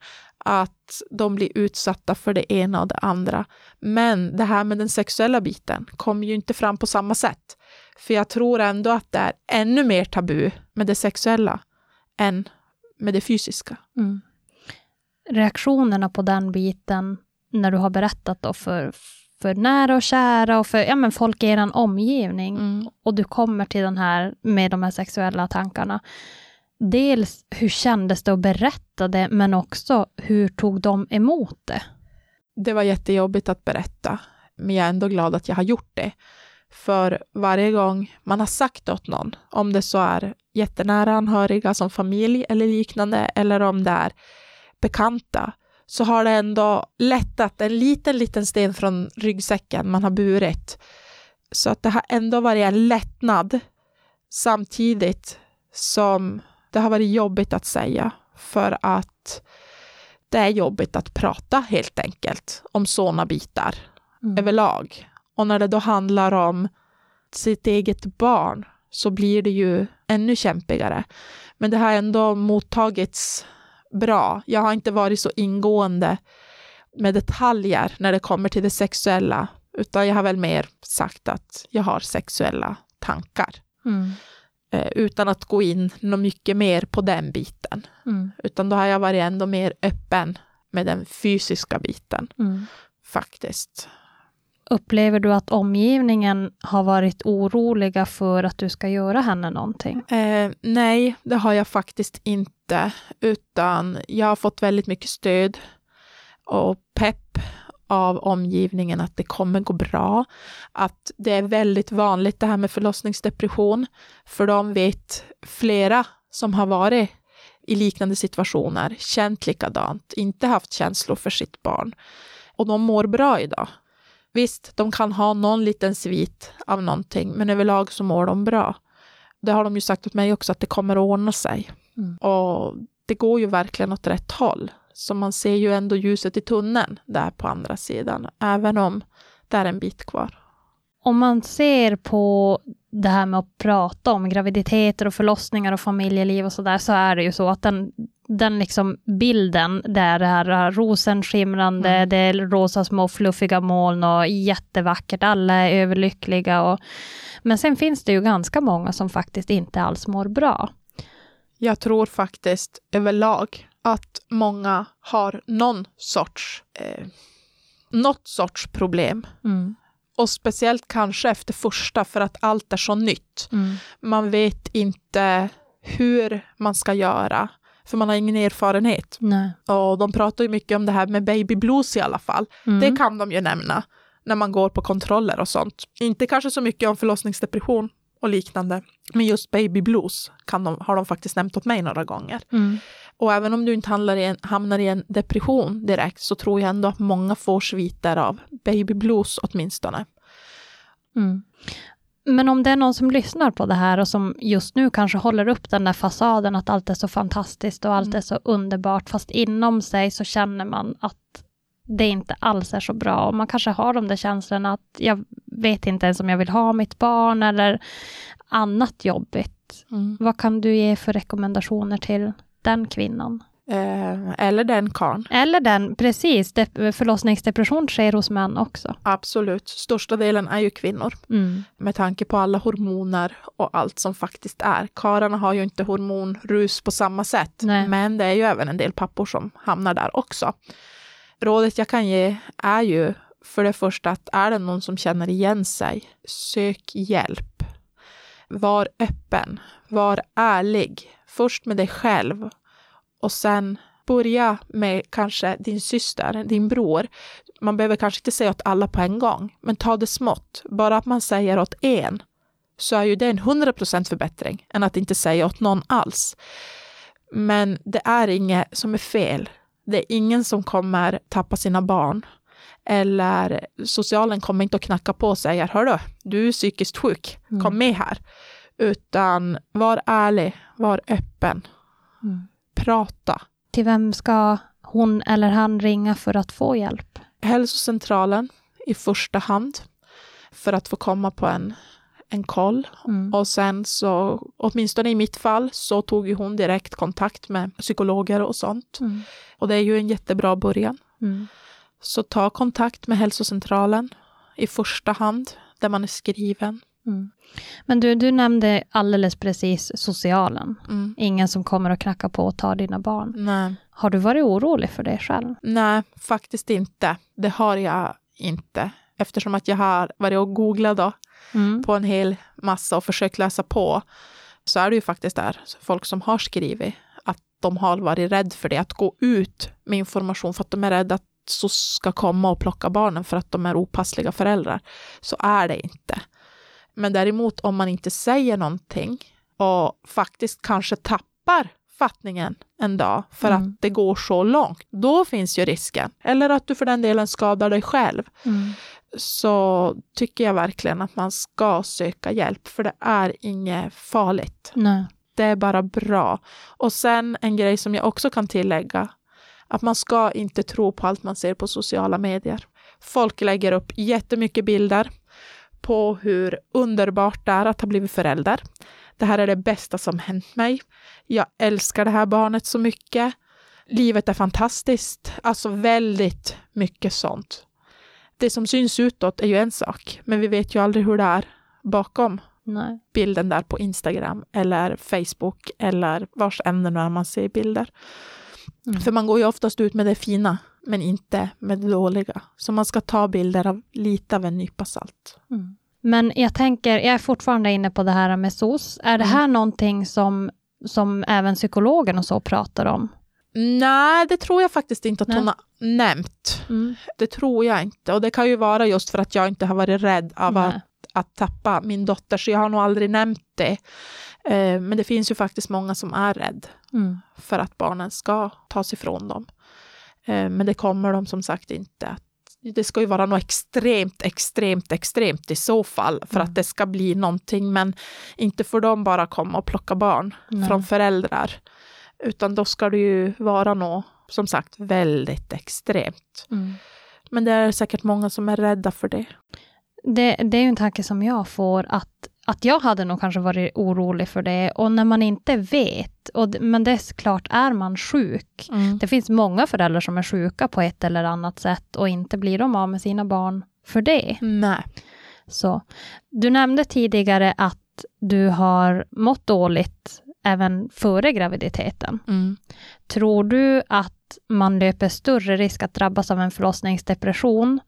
att de blir utsatta för det ena och det andra. Men det här med den sexuella biten kommer ju inte fram på samma sätt. För jag tror ändå att det är ännu mer tabu med det sexuella än med det fysiska. Mm. Reaktionerna på den biten när du har berättat då för, för nära och kära och för ja, men folk i er omgivning mm. och du kommer till den här med de här sexuella tankarna dels hur kändes det att berätta det, men också hur tog de emot det? Det var jättejobbigt att berätta, men jag är ändå glad att jag har gjort det. För varje gång man har sagt åt någon, om det så är jättenära anhöriga som familj eller liknande, eller om det är bekanta, så har det ändå lättat en liten, liten sten från ryggsäcken man har burit. Så att det har ändå varit en lättnad samtidigt som det har varit jobbigt att säga för att det är jobbigt att prata helt enkelt om sådana bitar mm. överlag. Och när det då handlar om sitt eget barn så blir det ju ännu kämpigare. Men det har ändå mottagits bra. Jag har inte varit så ingående med detaljer när det kommer till det sexuella, utan jag har väl mer sagt att jag har sexuella tankar. Mm. Eh, utan att gå in något mycket mer på den biten. Mm. Utan då har jag varit ändå mer öppen med den fysiska biten, mm. faktiskt. Upplever du att omgivningen har varit oroliga för att du ska göra henne någonting? Eh, nej, det har jag faktiskt inte, utan jag har fått väldigt mycket stöd och pepp av omgivningen att det kommer gå bra, att det är väldigt vanligt det här med förlossningsdepression, för de vet flera som har varit i liknande situationer, känt likadant, inte haft känslor för sitt barn. Och de mår bra idag. Visst, de kan ha någon liten svit av någonting, men överlag så mår de bra. Det har de ju sagt åt mig också, att det kommer att ordna sig. Mm. Och det går ju verkligen åt rätt håll. Så man ser ju ändå ljuset i tunneln där på andra sidan, även om det är en bit kvar. Om man ser på det här med att prata om graviditeter och förlossningar och familjeliv och sådär, så är det ju så att den, den liksom bilden, där det här rosenskimrande, mm. det är rosa små fluffiga moln och jättevackert, alla är överlyckliga. Och, men sen finns det ju ganska många som faktiskt inte alls mår bra. Jag tror faktiskt överlag att många har någon sorts, eh, något sorts problem. Mm. Och speciellt kanske efter första, för att allt är så nytt. Mm. Man vet inte hur man ska göra, för man har ingen erfarenhet. Nej. Och de pratar ju mycket om det här med baby blues i alla fall. Mm. Det kan de ju nämna när man går på kontroller och sånt. Inte kanske så mycket om förlossningsdepression och liknande, men just baby blues kan de, har de faktiskt nämnt åt mig några gånger. Mm. Och även om du inte i en, hamnar i en depression direkt så tror jag ändå att många får sviter av baby blues åtminstone. Mm. Men om det är någon som lyssnar på det här och som just nu kanske håller upp den där fasaden att allt är så fantastiskt och allt mm. är så underbart, fast inom sig så känner man att det inte alls är så bra. Och man kanske har de där känslorna att jag vet inte ens om jag vill ha mitt barn eller annat jobbigt. Mm. Vad kan du ge för rekommendationer till den kvinnan? Eh, eller den karn. Eller den, precis. De, förlossningsdepression sker hos män också. Absolut. Största delen är ju kvinnor. Mm. Med tanke på alla hormoner och allt som faktiskt är. Kararna har ju inte hormonrus på samma sätt. Nej. Men det är ju även en del pappor som hamnar där också. Rådet jag kan ge är ju för det första att är det någon som känner igen sig, sök hjälp. Var öppen, var ärlig. Först med dig själv och sen börja med kanske din syster, din bror. Man behöver kanske inte säga åt alla på en gång, men ta det smått. Bara att man säger åt en så är ju det en 100% förbättring än att inte säga åt någon alls. Men det är inget som är fel. Det är ingen som kommer tappa sina barn. Eller socialen kommer inte att knacka på och säga, hörru, du är psykiskt sjuk, kom Mm. med här. Utan var ärlig, var öppen, Mm. prata. Till vem ska hon eller han ringa för att få hjälp? Hälsocentralen i första hand för att få komma på en, en koll. Mm. Och sen så, åtminstone i mitt fall, så tog ju hon direkt kontakt med psykologer och sånt. Mm. Och det är ju en jättebra början. Mm. Så ta kontakt med hälsocentralen i första hand, där man är skriven. Mm. Men du, du nämnde alldeles precis socialen. Mm. Ingen som kommer och knackar på och tar dina barn. Nej. Har du varit orolig för det själv? Nej, faktiskt inte. Det har jag inte. Eftersom att jag har varit och googlat då, Mm. på en hel massa och försökt läsa på, så är det ju faktiskt där folk som har skrivit att de har varit rädda för det, att gå ut med information för att de är rädda att så ska komma och plocka barnen för att de är opassliga föräldrar. Så är det inte. Men däremot om man inte säger någonting och faktiskt kanske tappar fattningen en dag för Mm. att det går så långt, då finns ju risken. Eller att du för den delen skadar dig själv Mm. så tycker jag verkligen att man ska söka hjälp, för det är inget farligt. Nej. Det är bara bra. Och sen en grej som jag också kan tillägga, att man ska inte tro på allt man ser på sociala medier. Folk lägger upp jättemycket bilder på hur underbart det är att ha blivit förälder. Det här är det bästa som hänt mig. Jag älskar det här barnet så mycket. Livet är fantastiskt. Alltså väldigt mycket sånt. Det som syns utåt är ju en sak, men vi vet ju aldrig hur det är bakom Nej. bilden där på Instagram eller Facebook eller vars än när man ser bilder. Mm. För man går ju oftast ut med det fina, men inte med det dåliga. Så man ska ta bilder av lite av en nypa salt. Mm. Men jag tänker, jag är fortfarande inne på det här med SOS. Är det Mm. här någonting som, som även psykologen och så pratar om? Nej, det tror jag faktiskt inte att Nej. hon har nämnt. Mm. Det tror jag inte. Och det kan ju vara just för att jag inte har varit rädd av att, att tappa min dotter, så jag har nog aldrig nämnt det. Eh, Men det finns ju faktiskt många som är rädd Mm. för att barnen ska tas ifrån dem. Eh, Men det kommer de som sagt inte att det ska ju vara något extremt, extremt, extremt i så fall för Mm. att det ska bli någonting, men inte får de bara komma och plocka barn Nej. från föräldrar, utan då ska det ju vara något, som sagt, väldigt extremt. Mm. Men det är säkert många som är rädda för det. Det, det är ju en tanke som jag får att, att jag hade nog kanske varit orolig för det och när man inte vet, och, men det är klart, är man sjuk, det finns många föräldrar som är sjuka på ett eller annat sätt och inte blir de av med sina barn för det. Nej. Så, du nämnde tidigare att du har mått dåligt även före graviditeten. Mm. Tror du att man löper större risk att drabbas av en förlossningsdepression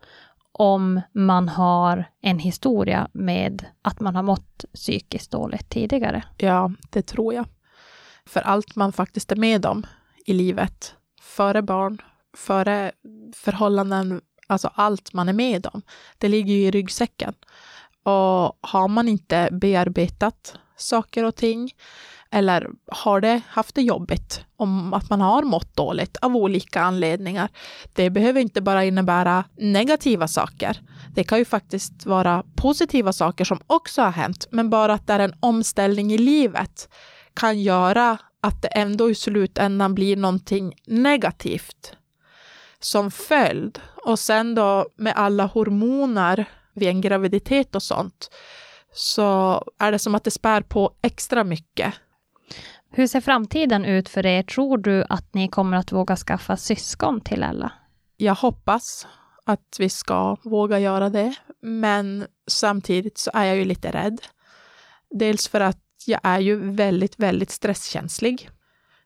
om man har en historia med att man har mått psykiskt dåligt tidigare? Ja, det tror jag. För allt man faktiskt är med om i livet, före barn, före förhållanden, alltså allt man är med om, det ligger ju i ryggsäcken. Och har man inte bearbetat saker och ting, eller har det haft det jobbigt om att man har mått dåligt av olika anledningar. Det behöver inte bara innebära negativa saker. Det kan ju faktiskt vara positiva saker som också har hänt, men bara att det är en omställning i livet kan göra att det ändå i slutändan blir någonting negativt som följd. Och sen då med alla hormoner vid en graviditet och sånt så är det som att det spär på extra mycket. Hur ser framtiden ut för er? Tror du att ni kommer att våga skaffa syskon till Ella? Jag hoppas att vi ska våga göra det, men samtidigt så är jag ju lite rädd. Dels för att jag är ju väldigt, väldigt stresskänslig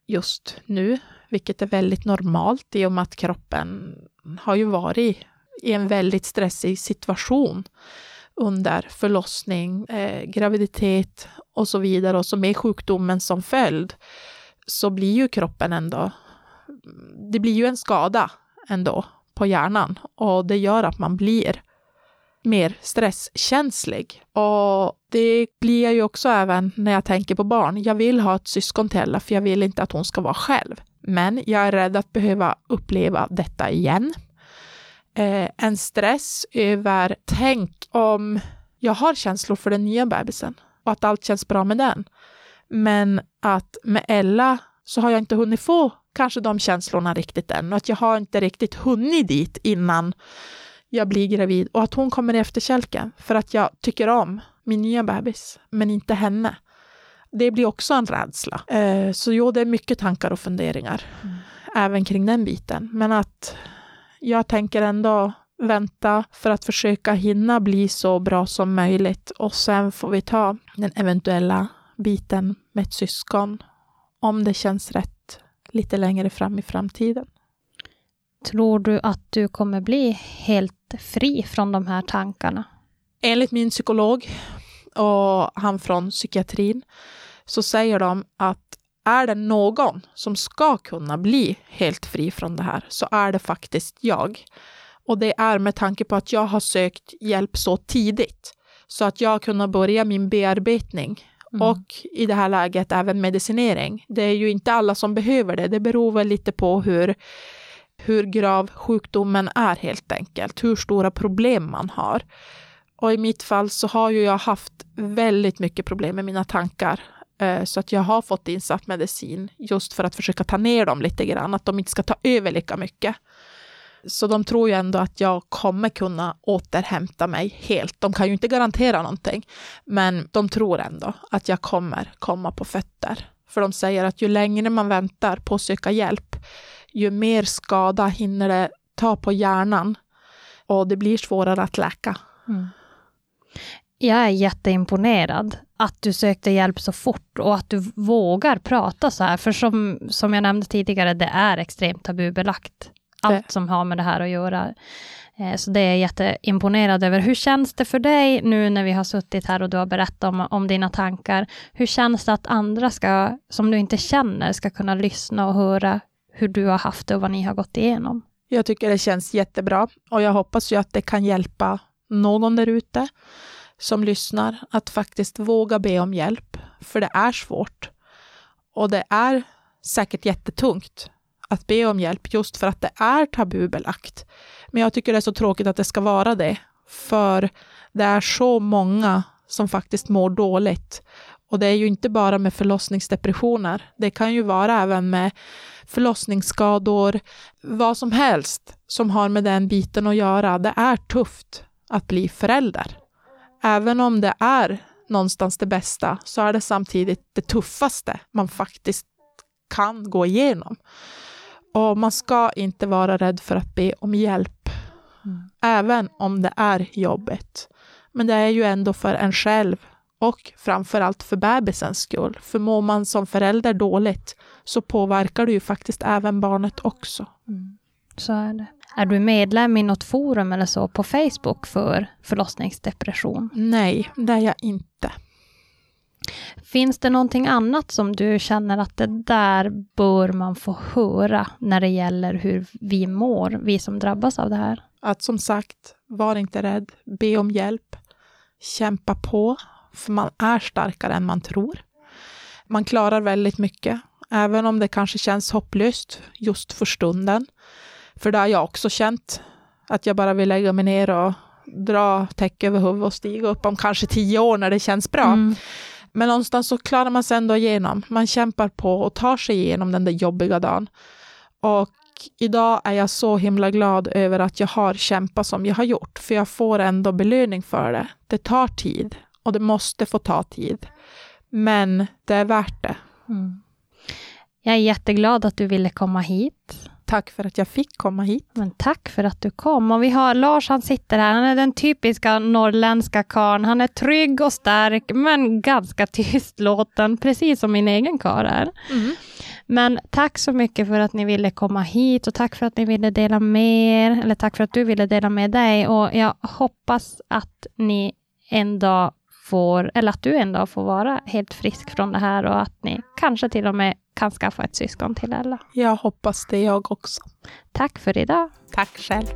just nu, vilket är väldigt normalt i och med att kroppen har ju varit i en väldigt stressig situation under förlossning, eh, graviditet och så vidare. Och så med sjukdomen som följd så blir ju kroppen ändå, det blir ju en skada ändå på hjärnan och det gör att man blir mer stresskänslig. Och det blir jag ju också även när jag tänker på barn. Jag vill ha ett syskon till Ella för jag vill inte att hon ska vara själv. Men jag är rädd att behöva uppleva detta igen. Eh, en stress över, tänk om jag har känslor för den nya bebisen och att allt känns bra med den. Men att med Ella så har jag inte hunnit få kanske de känslorna riktigt än och att jag har inte riktigt hunnit dit innan jag blir gravid och att hon kommer i efterkälken för att jag tycker om min nya bebis, men inte henne. Det blir också en rädsla. Eh, så jo, det är mycket tankar och funderingar mm. även kring den biten. Men att jag tänker ändå vänta för att försöka hinna bli så bra som möjligt och sen får vi ta den eventuella biten med ett syskon om det känns rätt lite längre fram i framtiden. Tror du att du kommer bli helt fri från de här tankarna? Enligt min psykolog och han från psykiatrin så säger de att är det någon som ska kunna bli helt fri från det här så är det faktiskt jag. Och det är med tanke på att jag har sökt hjälp så tidigt så att jag har kunnat börja min bearbetning mm. och i det här läget även medicinering. Det är ju inte alla som behöver det. Det beror väl lite på hur, hur grav sjukdomen är helt enkelt, hur stora problem man har. Och i mitt fall så har ju jag haft väldigt mycket problem med mina tankar. Eh, så att jag har fått insatt medicin just för att försöka ta ner dem lite grann, att de inte ska ta över lika mycket. Så de tror ju ändå att jag kommer kunna återhämta mig helt. De kan ju inte garantera någonting, men de tror ändå att jag kommer komma på fötter. För de säger att ju längre man väntar på att söka hjälp, ju mer skada hinner det ta på hjärnan och det blir svårare att läka. Mm. Jag är jätteimponerad att du sökte hjälp så fort och att du vågar prata så här. För som, som jag nämnde tidigare, det är extremt tabubelagt. Allt som har med det här att göra. Eh, så det är jag jätteimponerad över. Hur känns det för dig nu när vi har suttit här och du har berättat om, om dina tankar? Hur känns det att andra ska, som du inte känner ska kunna lyssna och höra hur du har haft det och vad ni har gått igenom? Jag tycker det känns jättebra och jag hoppas ju att det kan hjälpa någon där ute som lyssnar att faktiskt våga be om hjälp, för det är svårt. Och det är säkert jättetungt att be om hjälp just för att det är tabubelagt. Men jag tycker det är så tråkigt att det ska vara det, för det är så många som faktiskt mår dåligt. Och det är ju inte bara med förlossningsdepressioner. Det kan ju vara även med förlossningsskador, vad som helst som har med den biten att göra. Det är tufft att bli förälder. Även om det är någonstans det bästa så är det samtidigt det tuffaste man faktiskt kan gå igenom. Och man ska inte vara rädd för att be om hjälp, mm. även om det är jobbigt. Men det är ju ändå för en själv och framför allt för bebisens skull. För mår man som förälder dåligt så påverkar det ju faktiskt även barnet också. Mm. Så är det. Är du medlem i något forum eller så på Facebook för förlossningsdepression? Nej, det är jag inte. Finns det någonting annat som du känner att det där bör man få höra när det gäller hur vi mår, vi som drabbas av det här? Att som sagt, var inte rädd, be om hjälp, kämpa på, för man är starkare än man tror. Man klarar väldigt mycket, även om det kanske känns hopplöst just för stunden. För det har jag också känt, att jag bara vill lägga mig ner och dra täcke över huvudet och stiga upp om kanske tio år när det känns bra. Mm. Men någonstans så klarar man sig ändå igenom. Man kämpar på och tar sig igenom den där jobbiga dagen. Och idag är jag så himla glad över att jag har kämpat som jag har gjort, för jag får ändå belöning för det. Det tar tid och det måste få ta tid. Men det är värt det. Mm. Jag är jätteglad att du ville komma hit. Tack för att jag fick komma hit. Men tack för att du kom. Och vi har Lars, han sitter här. Han är den typiska norrländska karln. Han är trygg och stark, men ganska tystlåten, precis som min egen karl är. Mm. Men tack så mycket för att ni ville komma hit och tack för att ni ville dela med er, eller tack för att du ville dela med dig. Och jag hoppas att ni en dag får, eller att du en dag får vara helt frisk från det här och att ni kanske till och med kan skaffa ett syskon till Ella. Jag hoppas det jag också. Tack för idag. Tack själv.